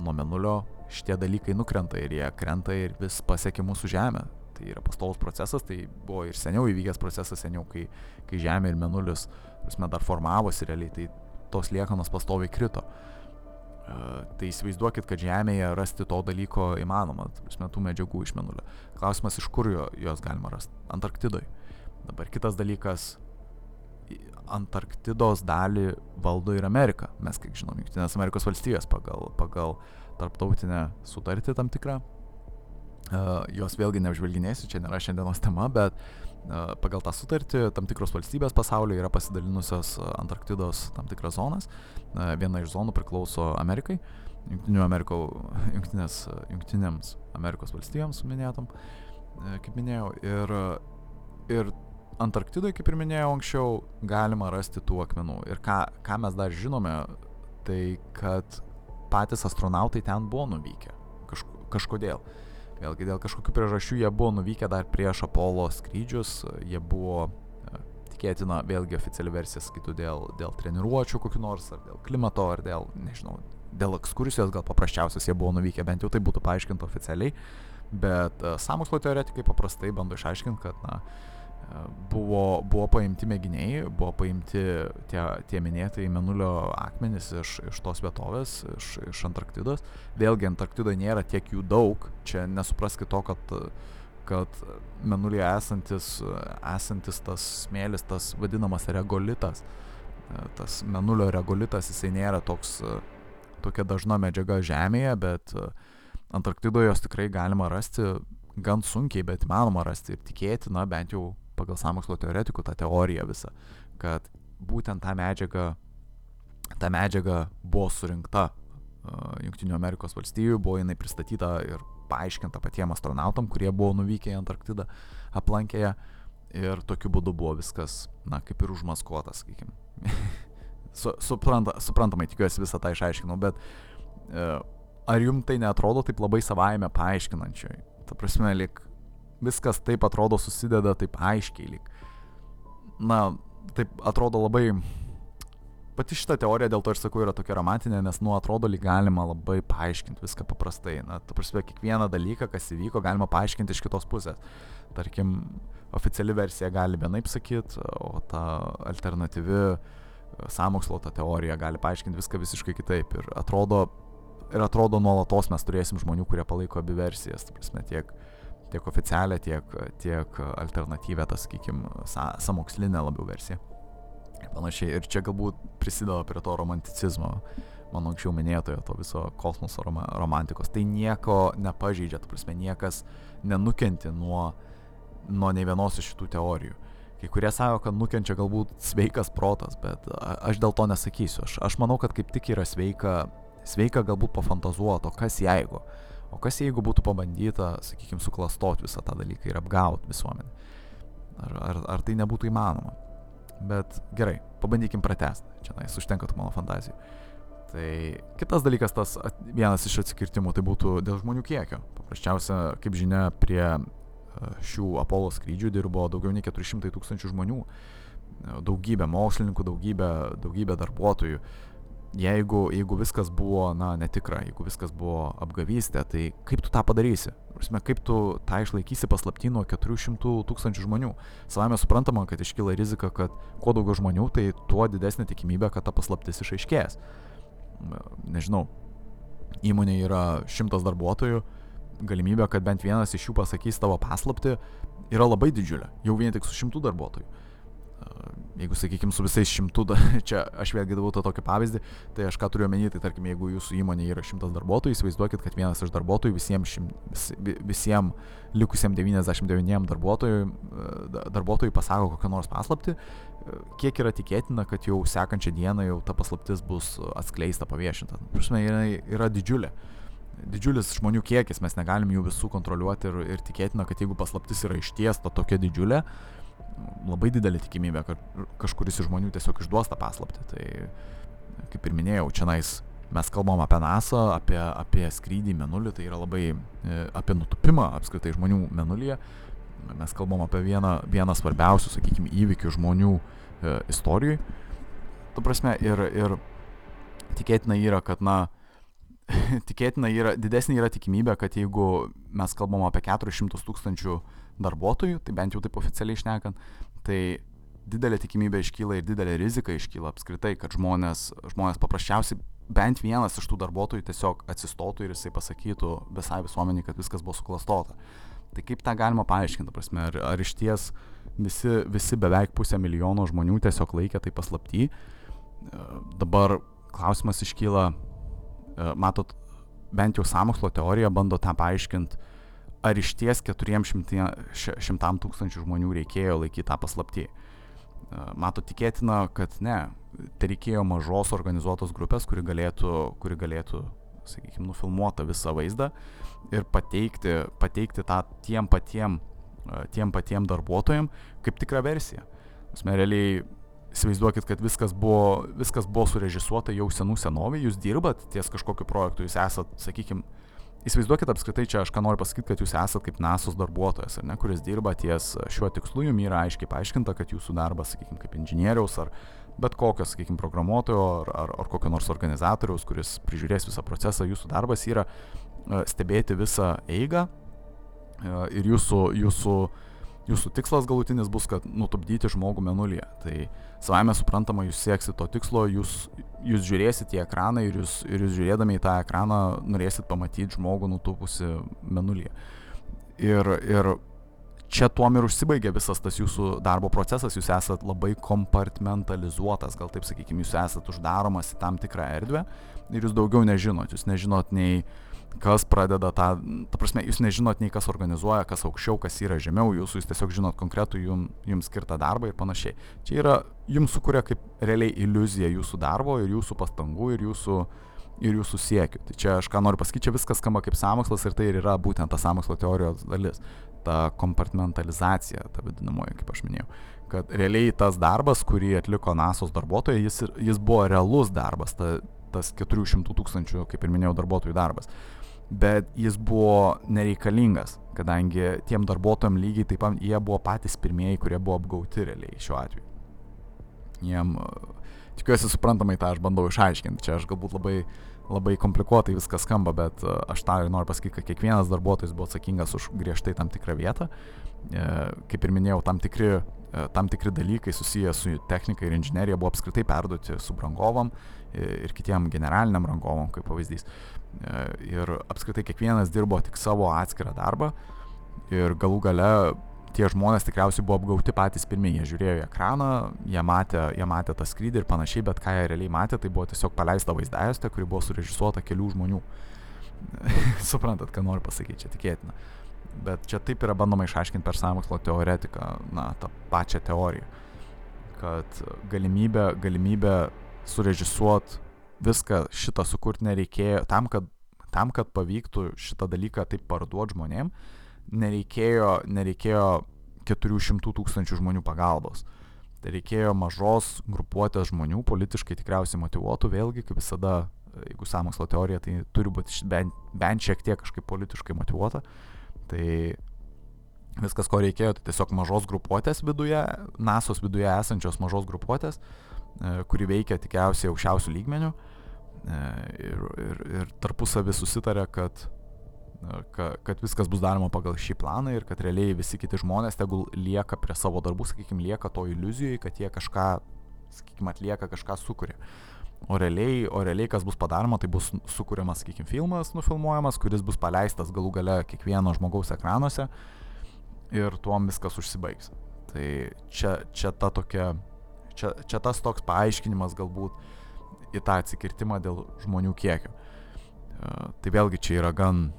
nuo menulio šitie dalykai nukrenta ir jie krenta ir vis pasiekia mūsų žemę. Tai yra pastovus procesas, tai buvo ir seniau įvykęs procesas, seniau, kai, kai žemė ir menulis, prasme, dar formavosi realiai, tai tos liekanos pastoviai krito. Uh, Tai įsivaizduokit, kad Žemėje rasti to dalyko įmanoma, tų medžiagų iš menulio. Klausimas, iš kur jo, jos galima rasti? Antarktidoje. Dabar kitas dalykas, Antarktidos dalį valdo ir Amerika. Mes, kaip žinom, Junktinės Amerikos valstijos pagal, pagal tarptautinę sutartį tam tikrą. Uh, jos vėlgi neapžvelginėsiu, čia nėra šiandienos tema, bet uh, pagal tą sutartį tam tikros valstybės pasaulyje yra pasidalinusios Antarktidos tam tikras zonas. Viena iš zonų priklauso Amerikai, Ameriko, Junktinės, Junktinėms Amerikos valstijoms minėtom, kaip minėjau. Ir, ir Antarktidoje, kaip ir minėjau anksčiau, galima rasti tų akmenų. Ir ką, ką mes dar žinome, tai kad patys astronautai ten buvo nuvykę kažko, kažkodėl. Uh, Vėlgi dėl kažkokių priežasčių jie buvo nuvykę dar prieš Apollo skrydžius, jie buvo e, tikėtina, vėlgi oficiali versija skaitų dėl, dėl treniruočio kokiu nors, ar dėl klimato, ar dėl, nežinau, dėl ekskursijos gal paprasčiausias jie buvo nuvykę, bent jau tai būtų paaiškinta oficialiai, bet uh, sąmokslo teoretikai paprastai bando išaiškinti, kad, na, uh, buvo, buvo paimti mėginiai, buvo paimti tie, tie minėtai menulio akmenys iš, iš tos vietovės, iš, iš Antarktidos. Vėlgi Antarktidoje nėra tiek jų daug, čia nesupraskite to, kad, kad menulyje esantis, esantis tas smėlis, tas vadinamas regolitas, tas menulio regolitas, jisai nėra toks, tokia dažna medžiaga Žemėje, bet Antarktidoje jos tikrai galima rasti gan sunkiai, bet įmanoma rasti ir tikėtina, bent jau pagal samokslo teoretikų tą teoriją visą, kad būtent ta medžiaga, ta medžiaga buvo surinkta uh, Junktinių Amerikos valstijų, buvo jinai pristatyta ir paaiškinta patiem astronautam, kurie buvo nuvykę į Antarktidą, aplankė ją ir tokiu būdu buvo viskas, na, kaip ir užmaskuota, sakykime. Su, supranta, suprantamai tikiuosi visą tą išaiškinau, bet uh, ar jums tai netrodo taip labai savaime paaiškinančiai? Ta prasme, lik viskas taip atrodo susideda taip aiškiai, lyg. Na, taip atrodo labai, pati šita teorija dėl to ir sakau yra tokia romantinė, nes, nu, atrodo, lyg galima labai paaiškinti viską paprastai. Na, tu prasme, kiekvieną dalyką, kas įvyko, galima paaiškinti iš kitos pusės. Tarkim, oficiali versija gali vienaip sakyti, o ta alternatyvi samokslo ta teorija gali paaiškinti viską visiškai kitaip. Ir atrodo, ir atrodo nuolatos mes turėsim žmonių, kurie palaiko abi versijas. Tu prasme, tiek, tiek oficialią, tiek, tiek alternatyvę, tas, sakykime, sa, samokslinę labiau versiją. Ir panašiai. Ir čia galbūt prisideda prie to romanticizmo, mano anksčiau minėtojo, to viso kosmoso rom romantikos. Tai nieko nepažeidžia, tu prasme, niekas nenukenti nuo, nuo ne vienos iš šitų teorijų. Kai kurie sako, kad nukenčia galbūt sveikas protas, bet aš dėl to nesakysiu. Aš, aš manau, kad kaip tik yra sveika, sveika galbūt pafantazuoto, kas jeigu. O kas jeigu būtų pabandyta, sakykime, suklastoti visą tą dalyką ir apgauti visuomenę? Ar, ar, ar tai nebūtų įmanoma? Bet gerai, pabandykim pratesti. Čia nais, užtenka tų mano fantazijų. Tai kitas dalykas, tas vienas iš atskirtimų, tai būtų dėl žmonių kiekio. Paprasčiausia, kaip žinia, prie e, šių Apollo skrydžių dirbo daugiau nei 400 tūkstančių žmonių. E, daugybė mokslininkų, daugybė, daugybė darbuotojų jeigu, jeigu viskas buvo, na, netikra, jeigu viskas buvo apgavystė, tai kaip tu tą padarysi? Prasme, kaip tu tą išlaikysi paslapti nuo 400 tūkstančių žmonių? Savame suprantama, kad iškyla rizika, kad kuo daugiau žmonių, tai tuo didesnė tikimybė, kad ta paslaptis išaiškės. Nežinau, įmonė yra šimtas darbuotojų, galimybė, kad bent vienas iš jų pasakys tavo paslapti, yra labai didžiulė, jau vien tik su šimtų darbuotojų jeigu, sakykime, su visais šimtų, čia aš vėlgi davau tą tokį pavyzdį, tai aš ką turiu omeny, tai tarkim, jeigu jūsų įmonė yra šimtas darbuotojų, įsivaizduokit, kad vienas iš darbuotojų visiems, šim, visiems likusiems 99 darbuotojų, e, darbuotojų pasako kokią nors paslapti, kiek yra tikėtina, kad jau sekančią dieną jau ta paslaptis bus atskleista, paviešinta. Prasme, yra, yra didžiulė didžiulis žmonių kiekis, mes negalim jų visų kontroliuoti ir, ir tikėtina, kad jeigu paslaptis yra ištiesta tokia didžiulė, labai didelė tikimybė, kad kažkuris iš žmonių tiesiog išduos tą paslaptį. Tai kaip ir minėjau, čia nais mes kalbam apie NASA, apie, apie skrydį į menulį, tai yra labai e, apie nutupimą apskritai žmonių menulyje. Mes kalbam apie vieną, vieną svarbiausių, sakykime, įvykių žmonių e, istorijai. Tu prasme, ir, ir tikėtina yra, kad, na, tikėtina yra, didesnė yra tikimybė, kad jeigu mes kalbam apie 400 tūkstančių darbuotojų, tai bent jau taip oficialiai išnekant, tai didelė tikimybė iškyla ir didelė rizika iškyla apskritai, kad žmonės, žmonės paprasčiausiai bent vienas iš tų darbuotojų tiesiog atsistotų ir jisai pasakytų visai visuomeniai, kad viskas buvo suklastota. Tai kaip tą galima paaiškinti, prasme, ar, ar iš ties visi, visi beveik pusę milijono žmonių tiesiog laikė tai paslapty. Dabar klausimas iškyla, matot, bent jau samokslo teorija bando tą paaiškinti, ar iš ties 400 tūkstančių žmonių reikėjo laikyti tą paslaptį. E, matot, tikėtina, kad ne, tai reikėjo mažos organizuotos grupės, kuri galėtų, kuri galėtų sakykime, nufilmuotą visą vaizdą ir pateikti, pateikti tą tiem patiem, e, tiem patiem darbuotojim kaip tikrą versiją. Mes realiai įsivaizduokit, kad viskas buvo, viskas buvo surežisuota jau senų senovį, jūs dirbat ties kažkokiu projektu, jūs esat, sakykime, įsivaizduokit apskritai čia aš ką noriu pasakyti, kad jūs esat kaip NASOS darbuotojas, ne, kuris dirba ties šiuo tikslu, jums yra aiškiai paaiškinta, kad jūsų darbas, sakykime, kaip inžinieriaus ar bet kokio, sakykime, programuotojo ar, ar, ar kokio nors organizatoriaus, kuris prižiūrės visą procesą, jūsų darbas yra e, stebėti visą eigą e, ir jūsų, jūsų jūsų tikslas galutinis bus, kad nutupdyti žmogų menulyje. Tai savame suprantama, jūs sieksit to tikslo, jūs, jūs žiūrėsit į ekraną ir jūs, ir jūs žiūrėdami į tą ekraną norėsit pamatyti žmogų nutupusi menulyje. Ir, ir čia tuom ir užsibaigia visas tas jūsų darbo procesas, jūs esat labai kompartmentalizuotas, gal taip sakykime, jūs esat uždaromas į tam tikrą erdvę ir jūs daugiau nežinot, jūs nežinot nei kas pradeda tą, ta prasme, jūs nežinot nei kas organizuoja, kas aukščiau, kas yra žemiau, jūs, jūs tiesiog žinot konkretų jum, jums skirtą darbą ir panašiai. Čia yra, jums sukuria kaip realiai iliuzija jūsų darbo ir jūsų pastangų ir jūsų, ir jūsų siekių. Tai čia aš ką noriu pasakyti, čia viskas skamba kaip samokslas ir tai ir yra būtent ta samokslo teorijos dalis. Ta kompartmentalizacija, ta vadinamoji, kaip aš minėjau. Kad realiai tas darbas, kurį atliko NASOS darbuotojai, jis, jis buvo realus darbas, ta, tas 400 tūkstančių, kaip ir minėjau, darbuotojų darbas bet jis buvo nereikalingas, kadangi tiem darbuotojam lygiai taip pat jie buvo patys pirmieji, kurie buvo apgauti realiai šiuo atveju. Jiem, tikiuosi suprantamai tą aš bandau išaiškinti. Čia aš galbūt labai, labai komplikuotai viskas skamba, bet e, aš tą ir noriu pasakyti, kad kiekvienas darbuotojas buvo atsakingas už griežtai tam tikrą vietą. E, kaip ir minėjau, tam tikri, e, tam tikri dalykai susiję su technika ir inžinierija buvo apskritai perduoti subrangovam ir kitiem generaliniam rangovam, kaip pavyzdys. Ir apskritai kiekvienas dirbo tik savo atskirą darbą ir galų gale tie žmonės tikriausiai buvo apgauti patys pirmieji, jie žiūrėjo į ekraną, jie matė, jie matė tą skrydį ir panašiai, bet ką jie realiai matė, tai buvo tiesiog paleista vaizdajuostė, kuri buvo surežisuota kelių žmonių. Suprantat, ką noriu pasakyti, čia tikėtina. Bet čia taip yra bandoma išaiškinti per sąmokslo teoretiką, na, tą pačią teoriją, kad galimybė, galimybė surežisuot viską šitą sukurti nereikėjo, tam kad, tam, kad pavyktų šitą dalyką taip parduoti žmonėm, nereikėjo, nereikėjo 400 tūkstančių žmonių pagalbos. Tai reikėjo mažos grupuotės žmonių, politiškai tikriausiai motivuotų, vėlgi, kaip visada, jeigu samokslo teorija, tai turi būti bent, bent šiek tiek kažkaip politiškai motivuota. Tai viskas, ko reikėjo, tai tiesiog mažos grupuotės viduje, NASOS viduje esančios mažos grupuotės, e, kuri veikia tikriausiai aukščiausių lygmenių e, ir, ir, ir tarpusavį susitarė, kad kad viskas bus daroma pagal šį planą ir kad realiai visi kiti žmonės tegul lieka prie savo darbų, sakykime, lieka to iliuzijoje, kad jie kažką, sakykime, atlieka, kažką sukuria. O realiai, o realiai kas bus padaroma, tai bus sukūriamas, sakykime, filmas nufilmuojamas, kuris bus paleistas galų gale kiekvieno žmogaus ekranuose ir tuom viskas užsibaigs. Tai čia, čia ta tokia, čia, čia tas toks paaiškinimas galbūt į tą atsikirtimą dėl žmonių kiekio. Tai vėlgi čia yra gan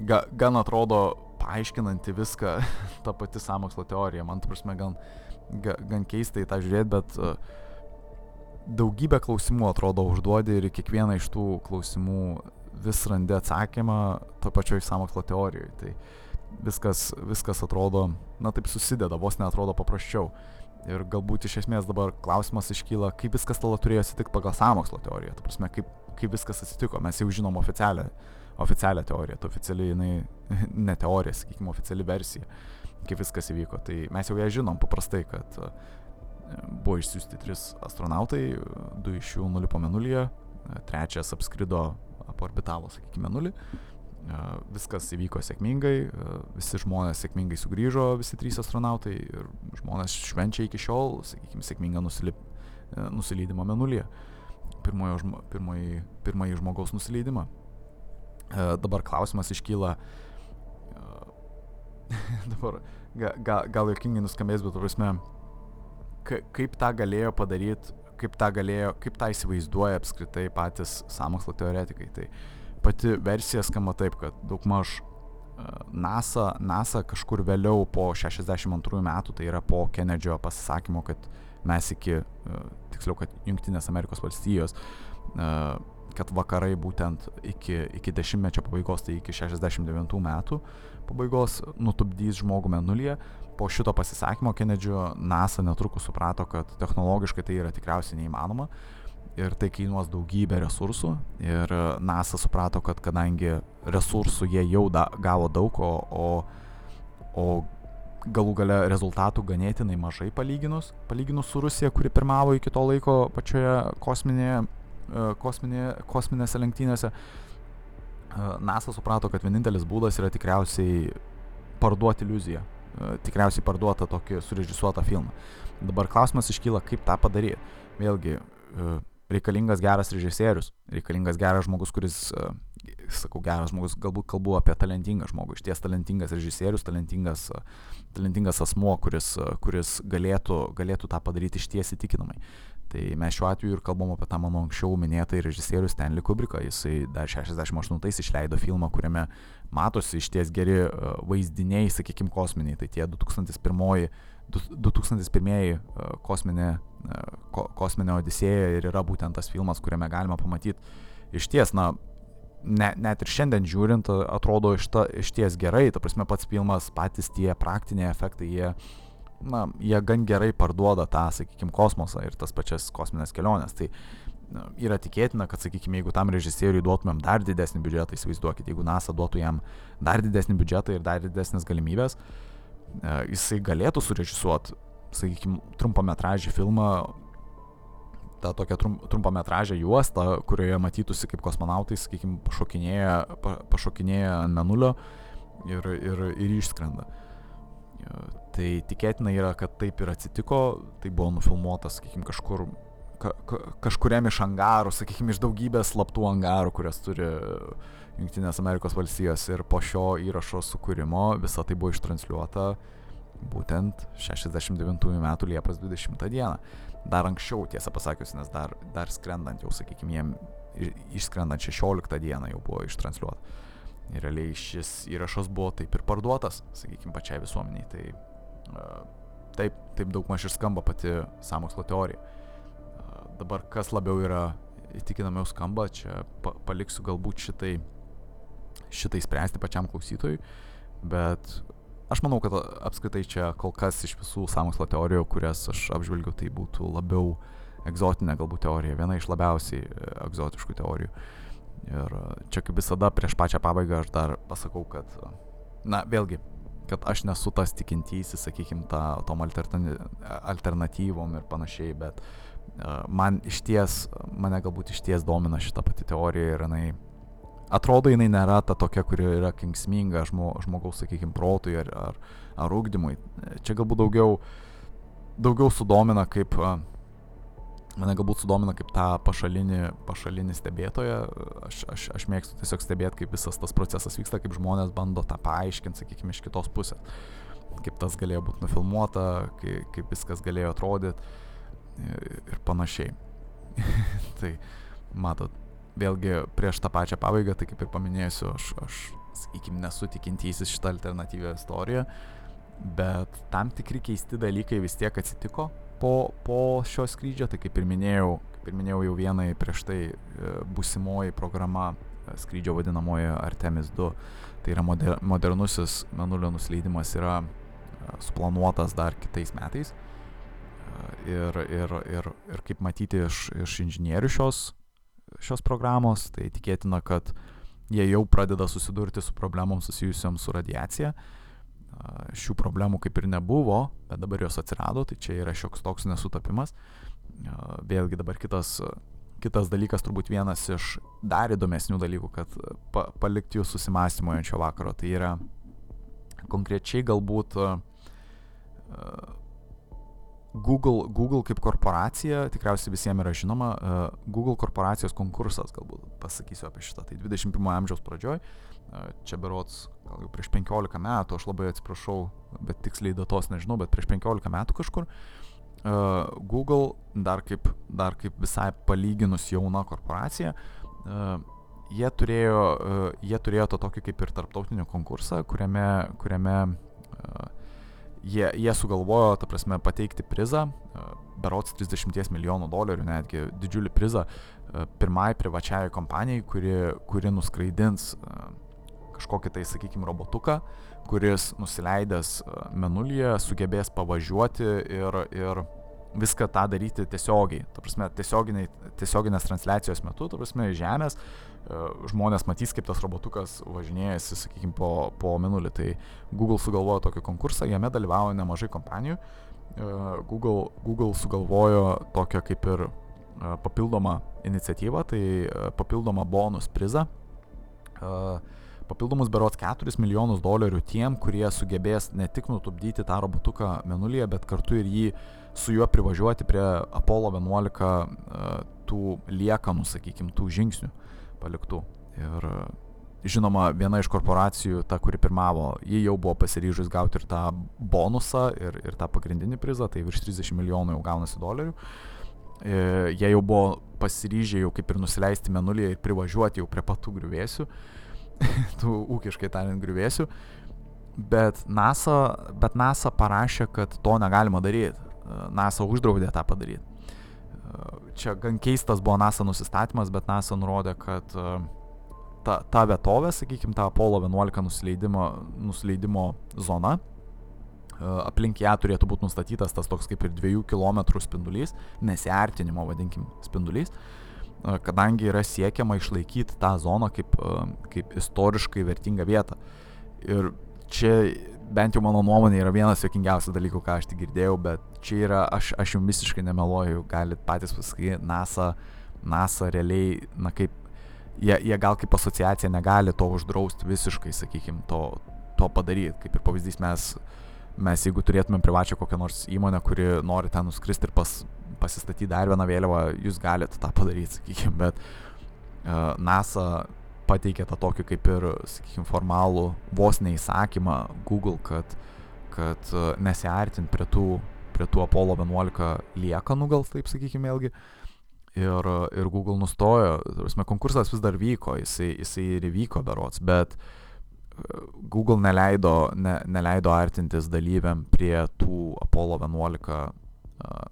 ga, gan atrodo paaiškinanti viską ta pati samokslo teorija. Man, tu prasme, gan, ga, gan keistai tą žiūrėti, bet uh, daugybę klausimų atrodo užduodi ir kiekvieną iš tų klausimų vis randi atsakymą to pačioj samokslo teorijoje. Tai viskas, viskas atrodo, na taip susideda, vos netrodo paprasčiau. Ir galbūt iš esmės dabar klausimas iškyla, kaip viskas tada turėjo atsitikti pagal samokslo teoriją. Ta prasme, kaip, kaip viskas atsitiko. Mes jau žinom oficialią oficialią teoriją, tai oficialiai jinai, ne teorija, sakykime, oficiali versija, kaip viskas įvyko. Tai mes jau ją žinom paprastai, kad e, buvo išsiųsti tris astronautai, du iš jų nulipo menulyje, trečias apskrido, aporbitavo, sakykime, menulį. E, viskas įvyko sėkmingai, e, visi žmonės sėkmingai sugrįžo, visi trys astronautai ir žmonės švenčia iki šiol, sakykime, sėkmingą nusilip, nusileidimą menulyje. Pirmojo, pirmoji, pirmąjį žmogaus nusileidimą. E, dabar klausimas iškyla, e, dabar gal, gal jokingai nuskambės, bet, prasme, kaip tą galėjo padaryti, kaip tą galėjo, kaip tą įsivaizduoja apskritai patys samokslo teoretikai. Tai pati versija skamba taip, kad daugmaž e, NASA, NASA kažkur vėliau po 62 metų, tai yra po Kennedžio pasisakymo, kad mes iki, tiksliau, kad Junktinės Amerikos valstijos kad vakarai būtent iki, iki dešimtmečio pabaigos, tai iki 69 metų pabaigos, nutupdys žmogų menulyje. Po šito pasisakymo Kenedžio NASA netrukus suprato, kad technologiškai tai yra tikriausiai neįmanoma ir tai kainuos daugybę resursų. Ir NASA suprato, kad kadangi resursų jie jau da, gavo daug, o, o, o galų gale rezultatų ganėtinai mažai palyginus, palyginus su Rusija, kuri pirmavo iki to laiko pačioje kosminėje kosminė, kosminėse lenktynėse. E, NASA suprato, kad vienintelis būdas yra tikriausiai parduoti iliuziją, e, tikriausiai parduotą tokį surežisuotą filmą. Dabar klausimas iškyla, kaip tą padaryti. Vėlgi, reikalingas geras režisierius, reikalingas geras žmogus, kuris, sakau, geras žmogus, galbūt kalbu apie talentingą žmogų, iš ties talentingas režisierius, talentingas, talentingas asmo, kuris, kuris galėtų, galėtų tą padaryti iš ties įtikinamai. Tai mes šiuo atveju ir kalbam apie tą mano anksčiau minėtą režisierių Stanley Kubricką. Jisai dar 68-ais išleido filmą, kuriame matosi iš ties geri e, vaizdiniai, sakykime, kosminiai. Tai tie 2001, 2001 kosminė, e, kosminė Odisėja ir yra būtent tas filmas, kuriame galima pamatyti iš ties, na, ne, net ir šiandien žiūrint, atrodo iš, ta, iš ties gerai. Ta prasme, pats filmas, patys tie praktiniai efektai, jie na, jie gan gerai parduoda tą, sakykime, kosmosą ir tas pačias kosminės keliones. Tai na, yra tikėtina, kad, sakykime, jeigu tam režisieriui duotumėm dar didesnį biudžetą, įsivaizduokit, jeigu NASA duotų jam dar didesnį biudžetą ir dar didesnės galimybės, e, jisai galėtų surežisuoti, sakykime, trumpametražį filmą tą tokią trum, trumpametražę juostą, kurioje matytųsi kaip kosmonautai, sakykime, pašokinėja, pa, pašokinėja ant menulio ir, ir, ir išskrenda. Tai tikėtina yra, kad taip ir atsitiko, tai buvo nufilmuotas, sakykime, kažkur, ka, ka, kažkuriam iš angarų, sakykime, iš daugybės slaptų angarų, kurias turi Junktinės Amerikos valstijos ir po šio įrašo sukūrimo visa tai buvo ištransliuota būtent 69 metų Liepos 20 dieną. Dar anksčiau, tiesą pasakius, nes dar, dar skrendant jau, sakykime, jiem išskrendant 16 dieną jau buvo ištransliuota. Ir realiai šis įrašas buvo taip ir parduotas, sakykime, pačiai visuomeniai. Tai uh, taip, taip daug maž ir skamba pati samokslo teorija. Uh, dabar kas labiau yra įtikinamiau skamba, čia pa paliksiu galbūt šitai, šitai spręsti pačiam klausytojui, bet Aš manau, kad apskritai čia kol kas iš visų samokslo teorijų, kurias aš apžvelgiu, tai būtų labiau egzotinė galbūt teorija, viena iš labiausiai egzotiškų teorijų. Ir e, čia kaip visada prieš pačią pabaigą aš dar pasakau, kad, e, na vėlgi, kad aš nesu tas tikintysis, sakykime, ta, tom alternatyvom ir panašiai, bet man iš ties, mane galbūt iš ties domina šita pati teorija ir jinai atrodo jinai nėra ta tokia, kuri yra kenksminga žmo, žmogaus, sakykime, protui ar, ar, ar ūkdymui. Čia galbūt daugiau, daugiau sudomina kaip, mane galbūt sudomina kaip tą pašalinį, pašalinį stebėtoją. Aš, aš, aš mėgstu tiesiog stebėti, kaip visas tas procesas vyksta, kaip žmonės bando tą paaiškinti, sakykime, iš kitos pusės. Kaip tas galėjo būti nufilmuota, kaip, kaip viskas galėjo atrodyti ir, ir panašiai. tai matot, vėlgi prieš tą pačią pabaigą, tai kaip ir paminėsiu, aš, aš sakykime, nesu tikintysis šitą alternatyvę istoriją, bet tam tikri keisti dalykai vis tiek atsitiko po, po šio skrydžio, tai kaip ir minėjau, kaip ir minėjau jau vienai prieš tai e, busimoji programa e, skrydžio vadinamoji Artemis 2, tai yra moder, modernusis menulio nusileidimas yra e, suplanuotas dar kitais metais. Ir, ir, ir, ir kaip matyti iš, iš inžinierių šios šios programos, tai tikėtina, kad jie jau pradeda susidurti su problemom susijusiam su radiacija. Šių problemų kaip ir nebuvo, bet dabar jos atsirado, tai čia yra šioks toks nesutapimas. Vėlgi dabar kitas, kitas dalykas, turbūt vienas iš dar įdomesnių dalykų, kad pa, palikti jūs susimastymojančio vakaro, tai yra konkrečiai galbūt Google, Google kaip korporacija, tikriausiai visiems yra žinoma, Google korporacijos konkursas, galbūt pasakysiu apie šitą, tai 21 amžiaus pradžioj, čia berots, gal jau prieš 15 metų, aš labai atsiprašau, bet tiksliai datos nežinau, bet prieš 15 metų kažkur, Google dar kaip, dar kaip visai palyginus jauna korporacija, jie turėjo, jie turėjo to tokį kaip ir tarptautinį konkursą, kuriame, kuriame jie, jie sugalvojo, ta prasme, pateikti prizą, berots 30 milijonų dolerių, netgi didžiulį prizą pirmai privačiai kompanijai, kuri, kuri nuskraidins kažkokį tai, sakykime, robotuką, kuris nusileidęs menulyje sugebės pavažiuoti ir, ir viską tą daryti tiesiogiai. Ta prasme, tiesioginės transliacijos metu, ta prasme, Žemės E, žmonės matys, kaip tas robotukas važinėjasi, sakykime, po, po minulį. Tai Google sugalvojo tokį konkursą, jame dalyvauja nemažai kompanijų. E, Google, Google sugalvojo tokią kaip ir e, papildomą iniciatyvą, tai papildomą bonus prizą. Papildomus berots 4 milijonus dolerių tiem, kurie sugebės ne tik nutupdyti tą robotuką menulyje, bet kartu ir jį su juo privažiuoti prie Apollo 11 tų liekanų, sakykime, tų žingsnių. Paliktų. Ir žinoma, viena iš korporacijų, ta, kuri pirmavo, ji jau buvo pasiryžus gauti ir tą bonusą, ir, ir tą pagrindinį prizą, tai virš 30 milijonų jau gaunasi dolerių. E, jie jau buvo pasiryžę jau kaip ir nusileisti menulį ir privažiuoti jau prie patų griuvėsių, tų ūkiškai tariant griuvėsių. Bet NASA, bet NASA parašė, kad to negalima daryti. NASA uždraudė tą padaryti čia gan keistas buvo NASA nusistatymas, bet NASA nurodė, kad ta, ta vietovė, sakykime, ta Apollo 11 nusileidimo, nusileidimo zona, aplink ją turėtų būti nustatytas tas toks kaip ir 2 km spindulys, nesiartinimo, vadinkim, spindulys, e, kadangi yra siekiama išlaikyti tą zoną kaip, kaip istoriškai vertingą vietą. Ir čia bent jau mano nuomonė yra vienas jokingiausių dalykų, ką aš tik girdėjau, bet čia yra, aš, aš jums visiškai nemeluoju, galit patys pasakyti, NASA, NASA realiai, na kaip, jie, jie gal kaip asociacija negali to uždrausti visiškai, sakykime, to, to padaryti. Kaip ir pavyzdys, mes, mes jeigu turėtumėm privačią kokią nors įmonę, kuri nori ten nuskristi ir pas, pasistatyti dar vieną vėliavą, jūs galite tą padaryti, sakykime, bet uh, NASA pateikė tą tokį kaip ir, sakykime, formalų vos neįsakymą Google, kad, kad uh, nesiartint prie tų, prie tų Apollo 11 liekanų, gal taip sakykime, vėlgi. Ir, ir Google nustojo, tarsi, konkursas vis dar vyko, jisai, jisai ir įvyko berots, bet Google neleido, ne, neleido artintis dalyviam prie tų Apollo 11 uh,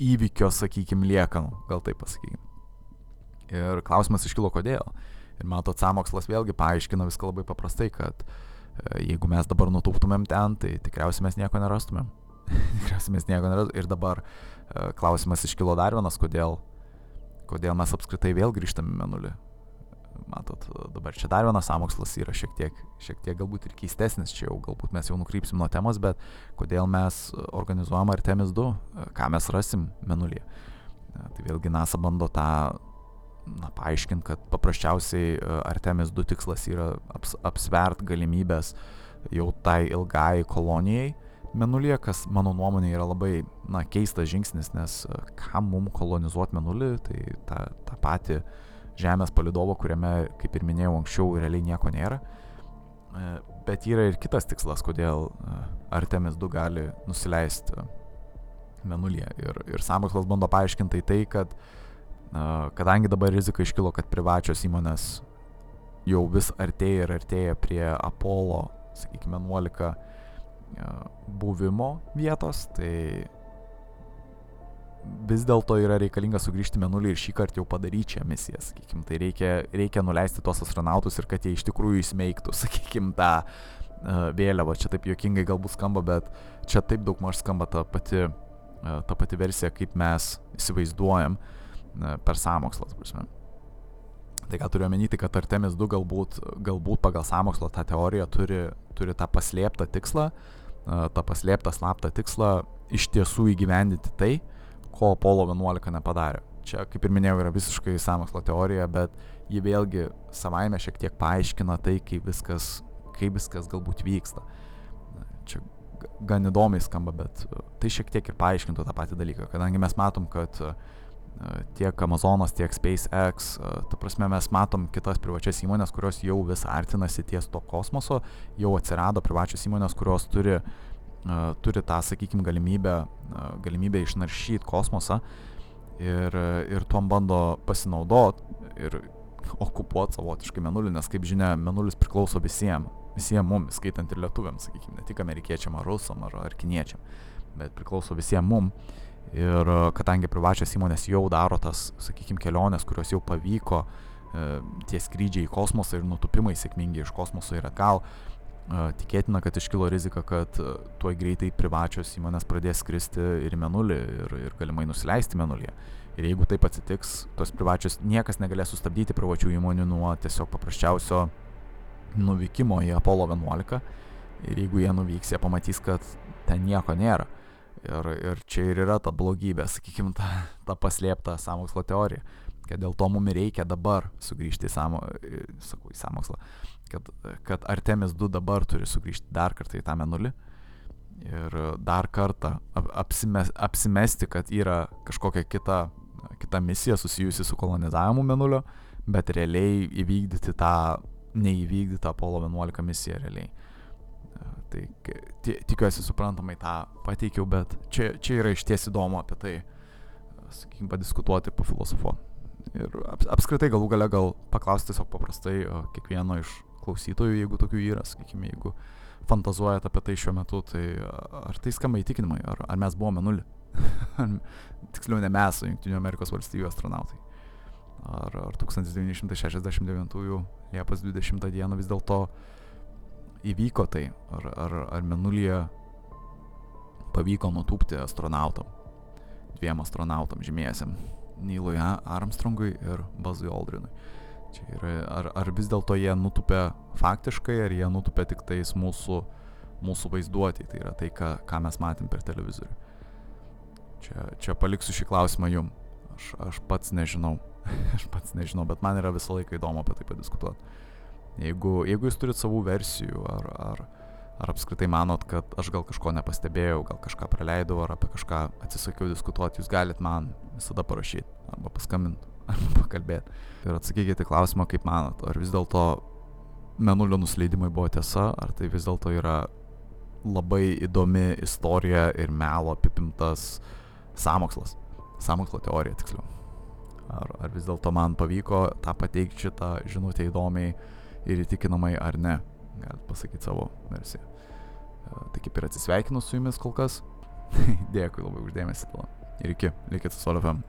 įvykio, sakykime, liekanų, gal taip pasakykime. Ir klausimas iškilo kodėl. Ir matot, samokslas vėlgi paaiškina viską labai paprastai, kad e, jeigu mes dabar nutūptumėm ten, tai tikriausiai mes nieko nerastumėm. tikriausiai mes nieko nerastumėm. Ir dabar e, klausimas iškilo dar vienas, kodėl, kodėl mes apskritai vėl grįžtame į menulį matot, dabar čia dar vienas samokslas yra šiek tiek, šiek tiek galbūt ir keistesnis, čia jau galbūt mes jau nukrypsim nuo temos, bet kodėl mes organizuojam Artemis 2, ką mes rasim menulyje. Tai vėlgi NASA bando tą na, paaiškinti, kad paprasčiausiai Artemis 2 tikslas yra aps, apsvert galimybės jau tai ilgai kolonijai menulyje, kas mano nuomonė yra labai na, keistas žingsnis, nes kam mum kolonizuoti menulį, tai tą, tą patį uh, Žemės palidovo, kuriame, kaip ir minėjau anksčiau, realiai nieko nėra. E, bet yra ir kitas tikslas, kodėl e, Artemis 2 gali nusileisti e, menulyje. Ir, ir samokslas bando paaiškinti tai, kad kadangi dabar rizika iškilo, kad privačios įmonės jau vis artėja ir artėja prie Apollo, sakykime, 11 buvimo vietos, tai vis dėlto yra reikalinga sugrįžti menulį ir šį kartą jau padaryti šią misiją, sakykime. Tai reikia, reikia nuleisti tos astronautus ir kad jie iš tikrųjų įsmeigtų, sakykime, tą uh, vėliavą. Čia taip juokingai galbūt skamba, bet čia taip daug maž skamba ta pati, uh, ta pati versija, kaip mes įsivaizduojam uh, per sąmokslą. Prasme. Tai ką turiu omeny, tai kad Artemis 2 galbūt, galbūt pagal sąmokslo tą teoriją turi, turi tą paslėptą tikslą, tą paslėptą slaptą tikslą iš tiesų įgyvendinti tai, uh, ko Apollo 11 nepadarė. Čia, kaip ir minėjau, yra visiškai samokslo teorija, bet ji vėlgi savaime šiek tiek paaiškina tai, kaip viskas, kaip viskas galbūt vyksta. Čia gan įdomiai skamba, bet e, tai šiek tiek ir paaiškintų tą patį dalyką, kadangi mes matom, kad e, tiek Amazonas, tiek SpaceX, e, ta prasme mes matom kitas privačias įmonės, kurios jau vis artinasi ties to kosmoso, jau atsirado privačios įmonės, kurios turi uh, turi tą, sakykime, galimybę, galimybę išnaršyti kosmosą ir, ir tuom bando pasinaudoti ir okupuoti savotiškai menulį, nes kaip žinia, menulis priklauso visiems, visiems mums, skaitant ir lietuviams, sakykime, ne tik amerikiečiam ar rusam ar, ar kiniečiam, bet priklauso visiems mums. Ir kadangi privačios įmonės jau daro tas, sakykime, keliones, kurios jau pavyko, e, tie skrydžiai į kosmosą ir nutupimai sėkmingi iš kosmoso ir atgal, Tikėtina, kad iškilo rizika, kad tuoj greitai privačios įmonės pradės skristi ir į menulį ir, ir galimai nusileisti menulyje. Ir jeigu taip atsitiks, tos privačios niekas negalės sustabdyti privačių įmonių nuo tiesiog paprasčiausio nuvykimo į Apollo 11. Ir jeigu jie nuvyks, jie pamatys, kad ten nieko nėra. Ir, ir čia ir yra ta blogybė, sakykime, ta, ta paslėpta samokslo teorija, kad dėl to mums reikia dabar sugrįžti į, samo, sakau, į samokslą, kad, kad Artemis 2 dabar turi sugrįžti dar kartą į tą menulį ir dar kartą apsimes, apsimesti, kad yra kažkokia kita, kita misija susijusi su kolonizavimu menulio, bet realiai įvykdyti tą neįvykdytą Apollo 11 misiją realiai. Tai tikiuosi suprantamai tą pateikiau, bet čia, čia yra iš ties įdomu apie tai, sakykime, padiskutuoti ir pafilosofuoti. Ir apskritai galų gale gal paklausti tiesiog paprastai kiekvieno iš klausytojų, jeigu tokių yra, sakykime, jeigu fantazuojat apie tai šiuo metu, tai ar tai skamba įtikinimai, ar, ar mes buvome nulį? Tiksliau, ne mes, Junktinių Amerikos valstybių astronautai. Ar, ar 1969 Liepos 20 dieną vis dėlto įvyko tai, ar, ar, ar menulyje pavyko nutūpti astronautam, dviem astronautam žymėsiam, Neilui Armstrongui ir Bazui Aldrinui. Čia yra, ar, ar vis dėlto jie nutupia faktiškai, ar jie nutupia tik tais mūsų, mūsų vaizduotį, tai yra tai, ką, ką mes matėm per televizorių. Čia, čia paliksiu šį klausimą jum. Aš, aš pats nežinau. aš pats nežinau, bet man yra visą laiką įdomu apie tai padiskutuoti. Jeigu, jeigu jūs turit savų versijų, ar, ar, ar apskritai manot, kad aš gal kažko nepastebėjau, gal kažką praleidau, ar apie kažką atsisakiau diskutuoti, jūs galit man visada parašyti, arba paskambinti, pakalbėti. Ir atsakykite klausimą, kaip manot, ar vis dėlto menulio nusileidimai buvo tiesa, ar tai vis dėlto yra labai įdomi istorija ir melo apipimtas samokslas, samokslo teorija tiksliau. Ar, ar vis dėlto man pavyko tą pateikti šitą žinutę įdomiai ir įtikinamai ar ne. Galite pasakyti savo versiją. E, tai kaip ir atsisveikinu su jumis kol kas. Dėkui labai uždėmesi. Ir iki, likit su Solofem.